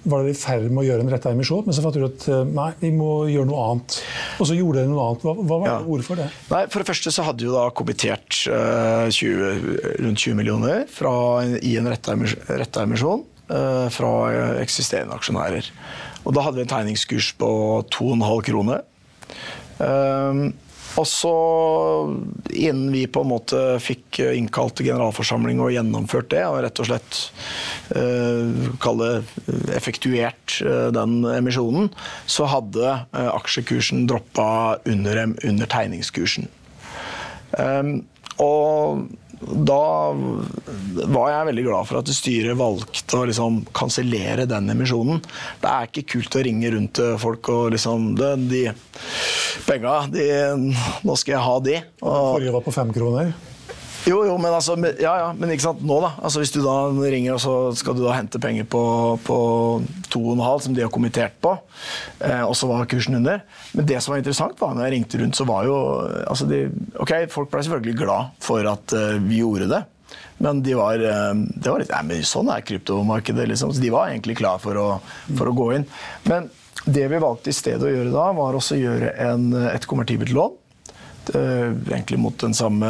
var dere i ferd med å gjøre en retta emisjon, men så fant dere ut nei, vi må gjøre noe annet. Og så gjorde dere noe annet. Hva, hva var ja. ordet for det? Nei, For det første så hadde jo da kommittert uh, 20, rundt 20 millioner fra, i en retta emisjon uh, fra eksisterende aksjonærer. Og da hadde vi en tegningskurs på 2,5 kroner. Um, og så, innen vi på en måte fikk innkalt til generalforsamling og gjennomført det, og rett og slett uh, kalle effektuert uh, den emisjonen, så hadde uh, aksjekursen droppa under, under tegningskursen. Um, og da var jeg veldig glad for at styret valgte å liksom kansellere den emisjonen. Det er ikke kult å ringe rundt til folk og liksom det, De penga, de, nå skal jeg ha de. Og, Forrige var på fem kroner? Jo, jo, men, altså, ja, ja, men ikke sant, nå, da. Altså, hvis du da ringer og så skal du da hente penger på, på 2,5, som de har kommentert på, eh, og så var kursen under. Men det som var interessant, var når jeg ringte rundt, så var jo altså de, Ok, folk ble selvfølgelig glad for at uh, vi gjorde det. Men de var, uh, det var litt, men sånn er kryptomarkedet. Liksom. Så de var egentlig klar for å, for å gå inn. Men det vi valgte i stedet å gjøre da, var også å gjøre en, et konvertibelt lån Eh, egentlig mot den samme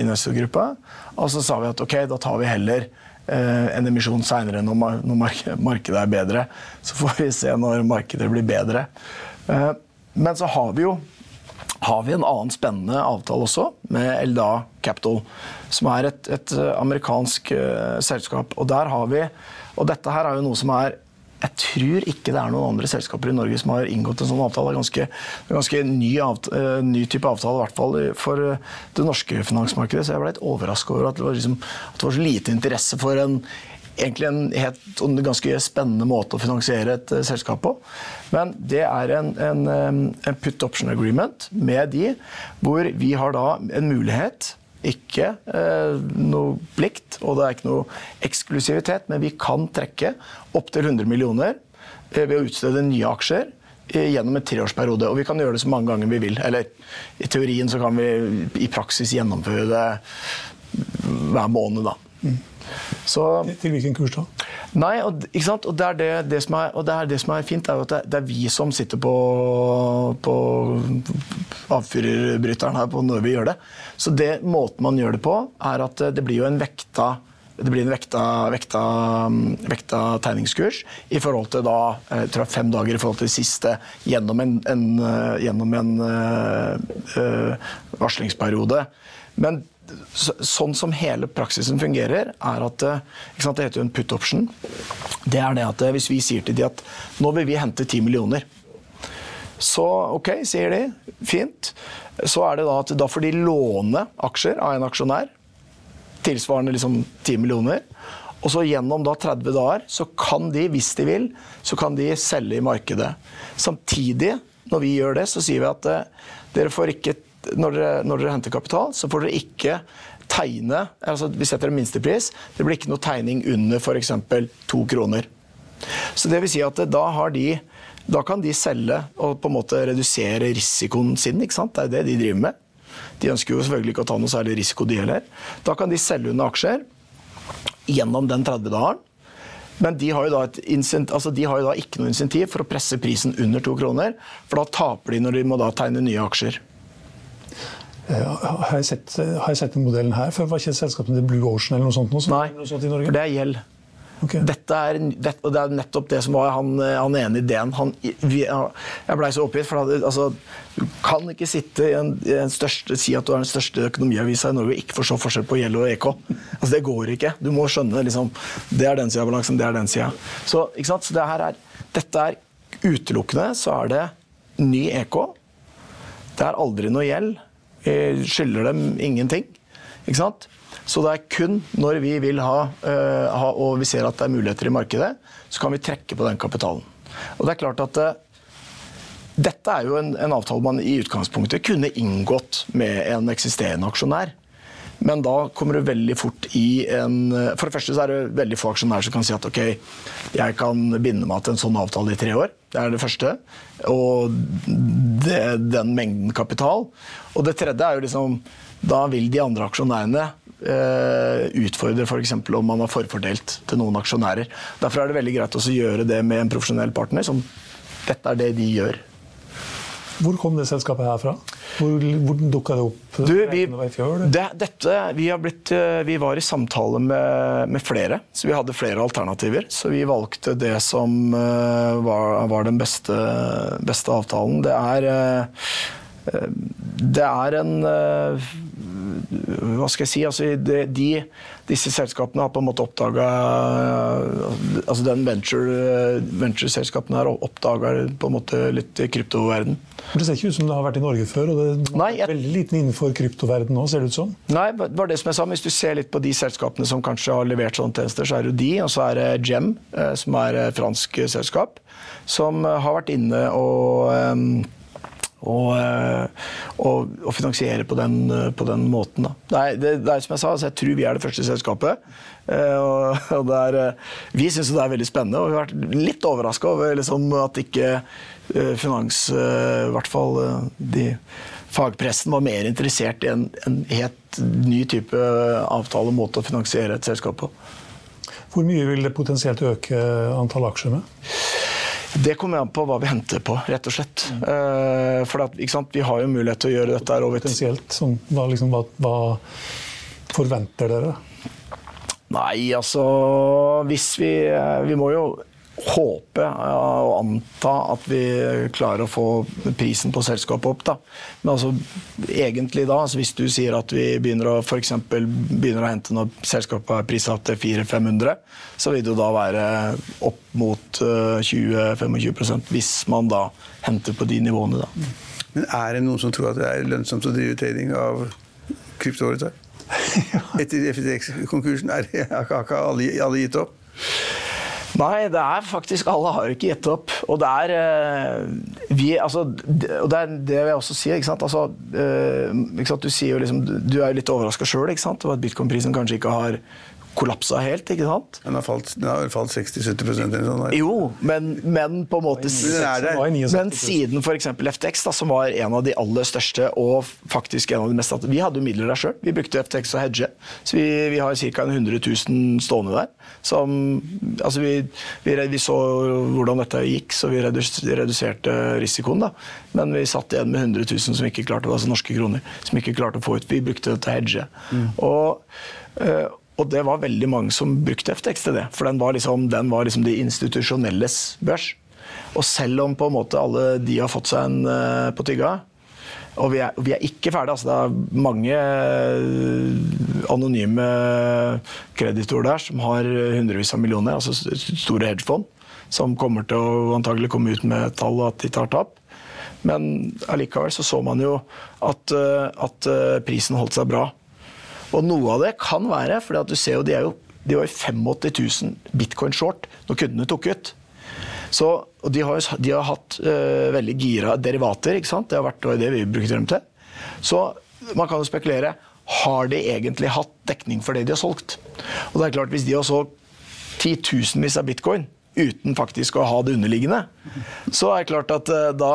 investorgruppa. Og så sa vi at ok, da tar vi heller eh, en emisjon seinere når, markedet er bedre. Så får vi se når markedet blir bedre. Eh, men så har vi jo har vi en annen spennende avtale også, med Elda Capital. Som er et, et amerikansk selskap. Og der har vi Og dette her er jo noe som er jeg tror ikke det er noen andre selskaper i Norge som har inngått en sånn avtale. Ganske, ganske ny, avtale, uh, ny, type avtale, i hvert fall for uh, det norske finansmarkedet. Så jeg ble litt overraska over at det, liksom, at det var så lite interesse for en en, helt, ganske spennende måte å finansiere et uh, selskap på. Men det er en, en, en put option agreement med de, hvor vi har da en mulighet ikke eh, noe plikt, og det er ikke noe eksklusivitet, men vi kan trekke opptil 100 millioner eh, ved å utstede nye aksjer eh, gjennom en treårsperiode. Og vi kan gjøre det så mange ganger vi vil. Eller i teorien så kan vi i praksis gjennomføre det hver måned, da. Mm. Så, til hvilken kurs da? Nei, og, og, det, er det, det som er, det, er det som er fint, er at det, det, er vi som sitter på, på avfyrerbryteren her på når vi gjør det. Så det måten man gjør det på, er at det blir jo en vekta det blir en vekta, vekta, vekta, tegningskurs i forhold til da, jeg tror jeg fem dager i forhold til siste gjennom en, en, gjennom en uh, varslingsperiode. Men sånn som hele praksisen fungerer, er at ikke sant, Det heter jo en put option. Det er det at eh, hvis vi sier til de at nå vil vi hente 10 millioner, så OK, sier de. Fint. Så er det da at da får de låne aksjer av en aksjonær. Tilsvarende liksom 10 millioner. Og så gjennom da 30 dager så kan de, hvis de vil, så kan de selge i markedet. Samtidig, når vi gjør det, så sier vi at eh, dere får ikke når dere, når dere, henter kapital, så får dere ikke tegne altså Vi setter en minstepris. Det blir ikke noe tegning under f.eks. to kroner. Så det vil si at da, har de, da kan de selge og på en måte redusere risikoen sin. ikke sant? Det er det de driver med. De ønsker jo selvfølgelig ikke å ta noe særlig risiko, de heller. Da kan de selge under aksjer gjennom den 30-dageren. Men de har, et altså de har jo da ikke noe insentiv for å presse prisen under to kroner, for da taper de når de må tegne nye aksjer. Eh, har jeg, sett, har jeg sett den modellen her før? Var ikke et til Blue Ocean eller noe sånt? Noe Nei, noe sånt for det er gjeld. Okay. Dette er, det, og det er nettopp det som var han, han ene ideen. Han, vi, jeg blei så oppgitt, for altså, du kan ikke sitte i en, i en største, si at du er den største økonomiavisa i Norge og ikke forstå forskjell på gjeld og EK. Altså, det går ikke. Du må skjønne liksom, det er den sida av balansen, det er den sida. Så, så det er, dette er utelukkende så er det ny EK. Det er aldri noe gjeld. Vi skylder dem ingenting. Ikke sant? Så det er kun når vi vil ha, uh, ha, og vi ser at det er muligheter i markedet, så kan vi trekke på den kapitalen. Og det er klart at uh, dette er jo en, en, avtale man i utgangspunktet kunne inngått med en eksisterende aksjonær. Men da kommer du veldig fort i en For det første så er det veldig få aksjonærer som kan si at ok, jeg kan binde meg til en sånn avtale i tre år. Det er det første. Og det, den mengden kapital. Og det tredje er jo liksom Da vil de andre aksjonærene Eh, utfordre f.eks. om man har forfordelt til noen aksjonærer. Derfor er det veldig greit å gjøre det med en profesjonell partner. som Dette er det de gjør. Hvor kom det selskapet her fra? Hvor, hvor dukka det opp? Du, vi, det, dette, vi, blitt, eh, vi, var i samtale med, med, flere, så vi hadde flere alternativer. Så vi valgte det som uh, var, var, den beste, beste, avtalen. Det er, uh, det er en uh, hva skal jeg si altså de, Disse selskapene har på en måte oppdaga altså den venture-selskapene venture har oppdaga på en måte litt kryptoverden. Det ser ikke ut som det har vært i Norge før, og det er Nei, jeg... veldig liten innenfor kryptoverden nå, ser det ut som? Nei, det var det som jeg sa. Hvis du ser litt på de selskapene som kanskje har levert sånne tjenester, så er det de, og så er det Gem, eh, som er et fransk selskap, som har vært inne og og, eh, og, og, finansiere på den, på den måten. Det er, det, det er, som jeg sa, altså jeg tror vi er det første selskapet. Eh, og, [LAUGHS] og er, eh, vi syns det er veldig spennende, og vi har vært litt overraska over liksom, at ikke finans, i hvert fall de fagpressen, var mer interessert i en, en helt ny type avtale og måte å finansiere et selskap på. Hvor mye vil det potensielt øke antall aksjer med? Det kommer an på hva vi henter på, rett og slett. Mm. For at, vi har jo mulighet til å gjøre dette over Potensielt, sånn, hva, liksom, hva, hva forventer dere? Nei, altså Hvis vi Vi må jo håpe og anta at vi klarer å få prisen på selskapet opp. Da. Men altså, egentlig da, altså hvis du sier at vi begynner å, for begynner å hente når selskapet er prisa til 400-500, så vil det da være opp mot 20-25 eh, hvis man da henter på de nivåene. Da. Men er det noen som tror at det er lønnsomt å drive trading av kryptovaluta? [LAUGHS] Etter FTX-konkursen har ikke alle, alle gitt opp? Nei, det er faktisk Alle har ikke gitt opp. Og det er eh, vi, altså, og det, er det jeg også si. Ikke sant? Altså, eh, ikke sant? Du sier jo liksom Du er jo litt overraska sjøl over at bitcoin-prisen kanskje ikke har kollapsa helt. ikke sant? Den har falt, falt 60-70% eller sånn. Jo, men, men, på en måte Men siden f.eks. FTX, da, som var en av de aller største og faktisk en av de mest Vi hadde jo midler der sjøl. Vi brukte FTX og hedge. Så vi, vi har ca. 100 000 stående der. Som, altså vi, vi, vi, så hvordan dette gikk, så vi reduserte risikoen. da. Men vi satt igjen med 100 000 som ikke klarte, altså norske kroner som ikke klarte å få ut. Vi brukte det til å hedge. Mm. Og, øh, og det var veldig mange som brukte FTX til det. For den var liksom, den var liksom de institusjonelles børs. Og selv om på en måte alle de har fått seg en uh, på tygga, og vi er, vi er ikke ferdige. Altså, det er mange eh, anonyme kreditorer der som har hundrevis av millioner, altså store hedgefond, som kommer til å antagelig komme ut med tall og at de tar tap. Men allikevel så så man jo at, eh, at prisen holdt seg bra. Og noe av det kan være, for du ser jo de, er jo, de var jo 85 000 bitcoin short når kundene tok ut. Så, og de har, de har hatt uh, veldig gira derivater. ikke sant? Det har vært det vi bruker dem til. Så man kan jo spekulere. Har de egentlig hatt dekning for det de har solgt? Og det er klart, Hvis de har solgt titusenvis av bitcoin, uten faktisk å ha det underliggende, så er det klart at eh, da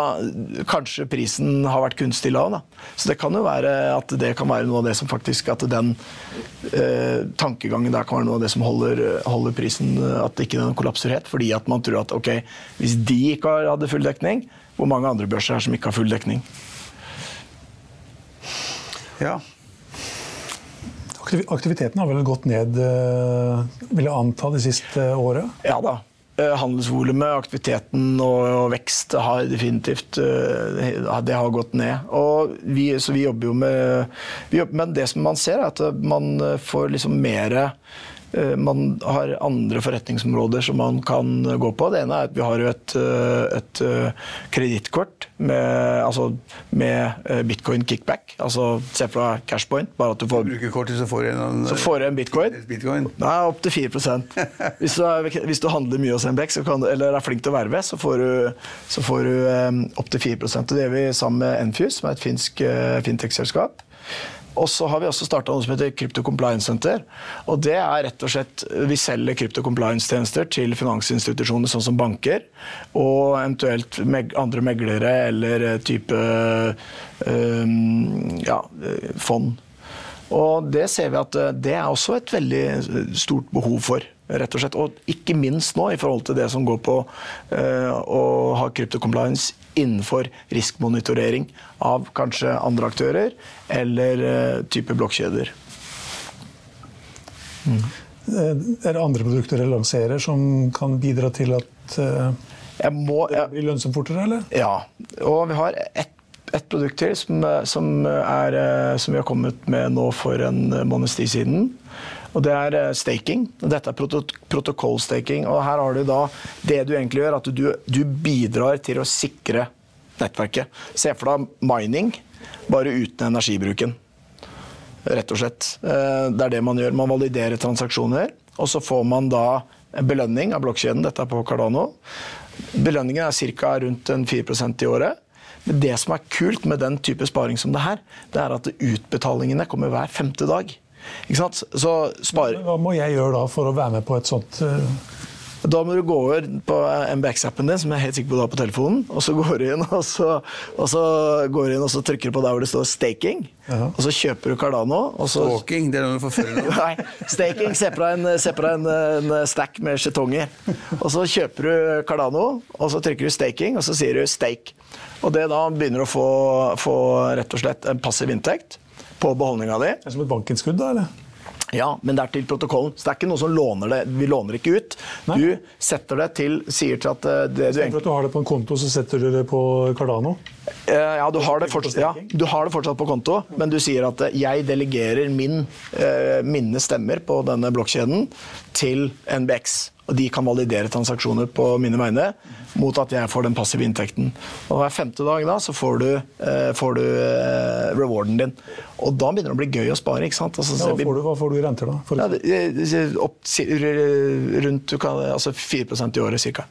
kanskje prisen har vært kunstig lav. Da. Så det kan jo være at det kan være noe av det som faktisk At den eh, tankegangen der kan være noe av det som holder, holder prisen At ikke den kollapser helt. Fordi at man tror at ok, hvis de ikke hadde full dekning, hvor mange andre børser er som ikke har full dekning? Ja. Aktiviteten har vel gått ned, vil jeg anta, det siste året? Ja da. Handelsvolumet, aktiviteten og vekst har definitivt det har gått ned. Og vi, så vi jobber jo med jobber, Men det som man ser, er at man får liksom mer Eh, man har andre forretningsområder som man kan gå på. Det ene er at vi har et, eh, et eh, kredittkort med, altså med, bitcoin kickback. Altså se fra cashpoint. Bare at du får Bruker kortet, så får du en, så får du en bitcoin. bitcoin. Nei, opptil 4 hvis du, er, hvis du handler mye hos MBX eller er flink til å verve, så får du, så får du um, opptil 4 og Det gjør vi sammen med Enfuse, som er et finsk uh, fintech-selskap. Og så har vi også starta noe som heter Crypto Compliance Center. Og det er rett og slett Vi selger Crypto Compliance-tjenester til finansinstitusjoner sånn som banker, og eventuelt andre meglere eller eh, type um, ja, fond. Og det ser vi at det er også et veldig stort behov for rett og slett. Og ikke minst nå i forhold til det som går på å ha kryptocompliance innenfor riskmonitorering av kanskje andre aktører eller uh, type blokkjeder. Mm. Er det andre produkter dere lanserer som kan bidra til at uh, må, det blir lønnsomt fortere, eller? Ja. Og vi har ett et produkt til som, som, er, som, vi har kommet med nå for en måneds tid siden. Og det er eh, staking. Dette er proto protokollstaking. Og her har du da det du egentlig gjør, at du, du bidrar til å sikre nettverket. Se for deg mining, bare uten energibruken. Rett og slett. Eh, det er det man gjør. Man validerer transaksjoner, og så får man da belønning av blokkjeden. Dette er på Cardano. Belønningen er ca. rundt 4% i året. Men det som er kult med den type sparing som det her, det er at utbetalingene kommer hver femte dag. Ikke sant? Så spar... Hva må jeg gjøre da for å være med på et sånt uh... Da må du gå over på MBX-appen din, som jeg er helt sikker på du har på telefonen. Og så går du inn og så, og så, går du inn, og så trykker du på der hvor det står 'staking'. Ja. Og så kjøper du Cardano. Og så... Stalking? Det er noe forførende. [LAUGHS] Nei, staking. Se på deg en, en, en stack med skjetonger. Og så kjøper du Cardano, og så trykker du 'staking', og så sier du 'stake'. Og det da begynner å få, få rett og slett en passiv inntekt på beholdninga di. Det er som et bankinnskudd, da? eller? Ja, men det er til protokollen. Så det er ikke noe som låner det. Vi låner ikke ut. Nei. Du setter det til sier til at eh, det du For at du har det på en konto, så setter du det på Cardano? Eh, ja, du har, fortsatt, ja, du har det fortsatt, på konto, men du sier at eh, jeg delegerer min, mine stemmer på denne blokkjeden til NBX. Og de kan validere transaksjoner på mine vegne mot at jeg får den passive inntekten. Og Hver femte dag da, så får du, eh, får du eh, rewarden din. Og da begynner det å bli gøy å spare. ikke sant? Altså, ja, hva, får du, hva, får du, i renter, da? Ja, opp, rundt altså 4% i året ca.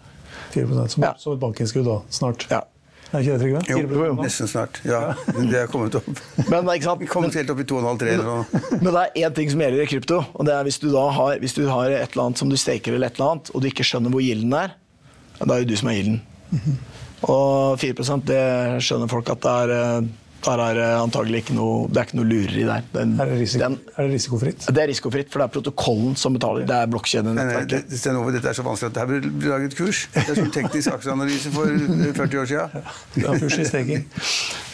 4% som, ja. som et bankinnskudd da, snart? Ja. Er ikke det, Trygve? Jo, jo, nesten snart. Ja, det er kommet opp. Men, ikke sant? Vi kommet helt opp i 2,5-3. Men det er én ting som gjelder i krypto. og det er Hvis du da har, hvis du har et eller annet som du staker, eller et eller annet, og du ikke skjønner hvor gilden er, da er det du som er ilden. Mm -hmm. Og 4% det skjønner folk at det er eh, der er det antagelig ikke noe, det er ikke noe lureri der. Den, er, det risiko, den, er, det risikofritt? Det er risikofritt, for det er protokollen som betaler. Det er blokkjedenettverket. Det, det, dette er så vanskelig at det her burde laget kurs. Det er som teknisk aksjeanalyse for 40 år siden. Ja, kurs i steking.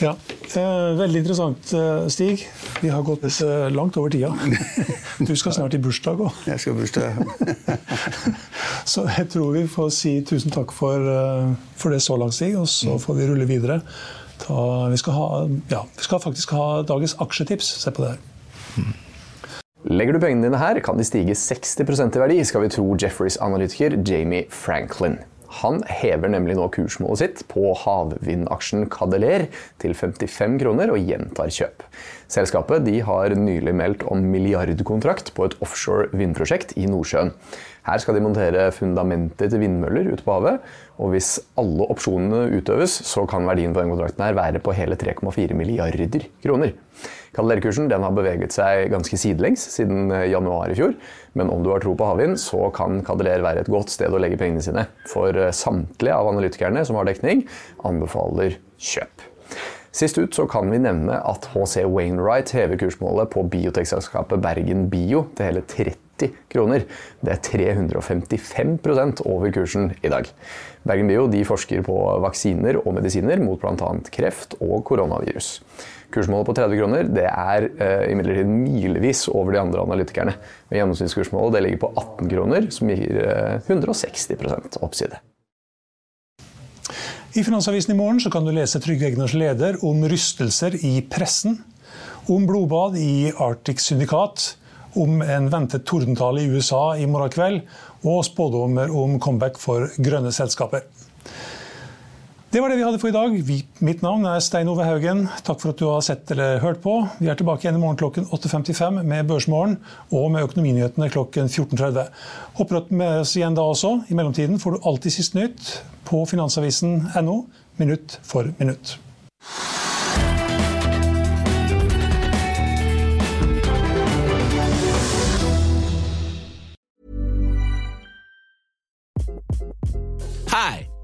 Ja. Eh, veldig interessant, eh, Stig. Vi har gått eh, langt over tida. Du skal snart i bursdag òg. Jeg skal i bursdag. [LAUGHS] så jeg tror vi får si tusen takk for, for det så langt, Stig, og så får vi rulle videre. Ta, vi, skal ha, ja, vi, skal faktisk ha dagens aksjetips. Se på det her. Mm. Legger du pengene dine her, kan de stige 60% i verdi, skal vi tro Jefferies analytiker Jamie Franklin. Han hever nemlig nå kursmålet sitt på havvindaksjen Cadeler til 55 kroner og gjentar kjøp. Selskapet har nylig meldt om milliardkontrakt på et offshore vindprosjekt i Nordsjøen. Her skal de montere fundamentet til vindmøller ute på havet. Og hvis alle opsjonene utøves, så kan verdien på den kontrakten her være på hele 3,4 milliarder kroner. Kalenderkursen har beveget seg ganske sidelengs siden eh, januar i fjor. Men om du har tro på havvind, så kan Kadeler være et godt sted å legge pengene sine. For eh, samtlige av analytikerne som har dekning, anbefaler kjøp. Sist ut så kan vi nevne at HC Wainwright hever kursmålet på biotekselskapet Bergen Bio til hele 30 90 kroner. Det er 355% over kursen i dag. Bergen Bio forsker på vaksiner og medisiner mot bl.a. kreft og koronavirus. Kursmålet på 30 kroner det er eh, imidlertid milevis over de andre analytikerne. Med Gjennomsnittskursmålet det ligger på 18 kroner, som gir eh, 160% oppside. I Finansavisen i morgen kan du lese Trygve Egners leder om rystelser i pressen, om blodbad i Arctic Syndikat, om en ventet tordentale i USA i morgen kveld, og spådommer om comeback for grønne selskaper. Det var det vi hadde for i dag. Vi, mitt navn er Stein Ove Haugen. Takk for at du har sett eller hørt på. Vi er tilbake igjen i morgen klokken 8.55 med Børsmorgen og med Økonominyhetene klokken 14.30. Håper at med oss igjen da også. I mellomtiden får du alltid sist nytt på finansavisen.no, minutt for minutt.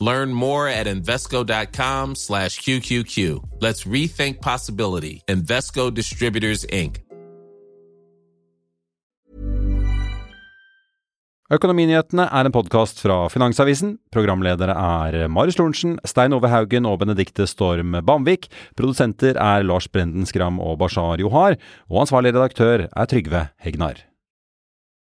Learn more at Invesco.com slash QQQ. Let's rethink possibility. Invesco Distributors, Inc. Økonominyhetene er en podkast fra Finansavisen. Programledere er Marius Lorentzen, Stein Ove Haugen og Benedikte Storm Bamvik. Produsenter er Lars Brenden Skram og Bashar Johar. Og ansvarlig redaktør er Trygve Hegnar.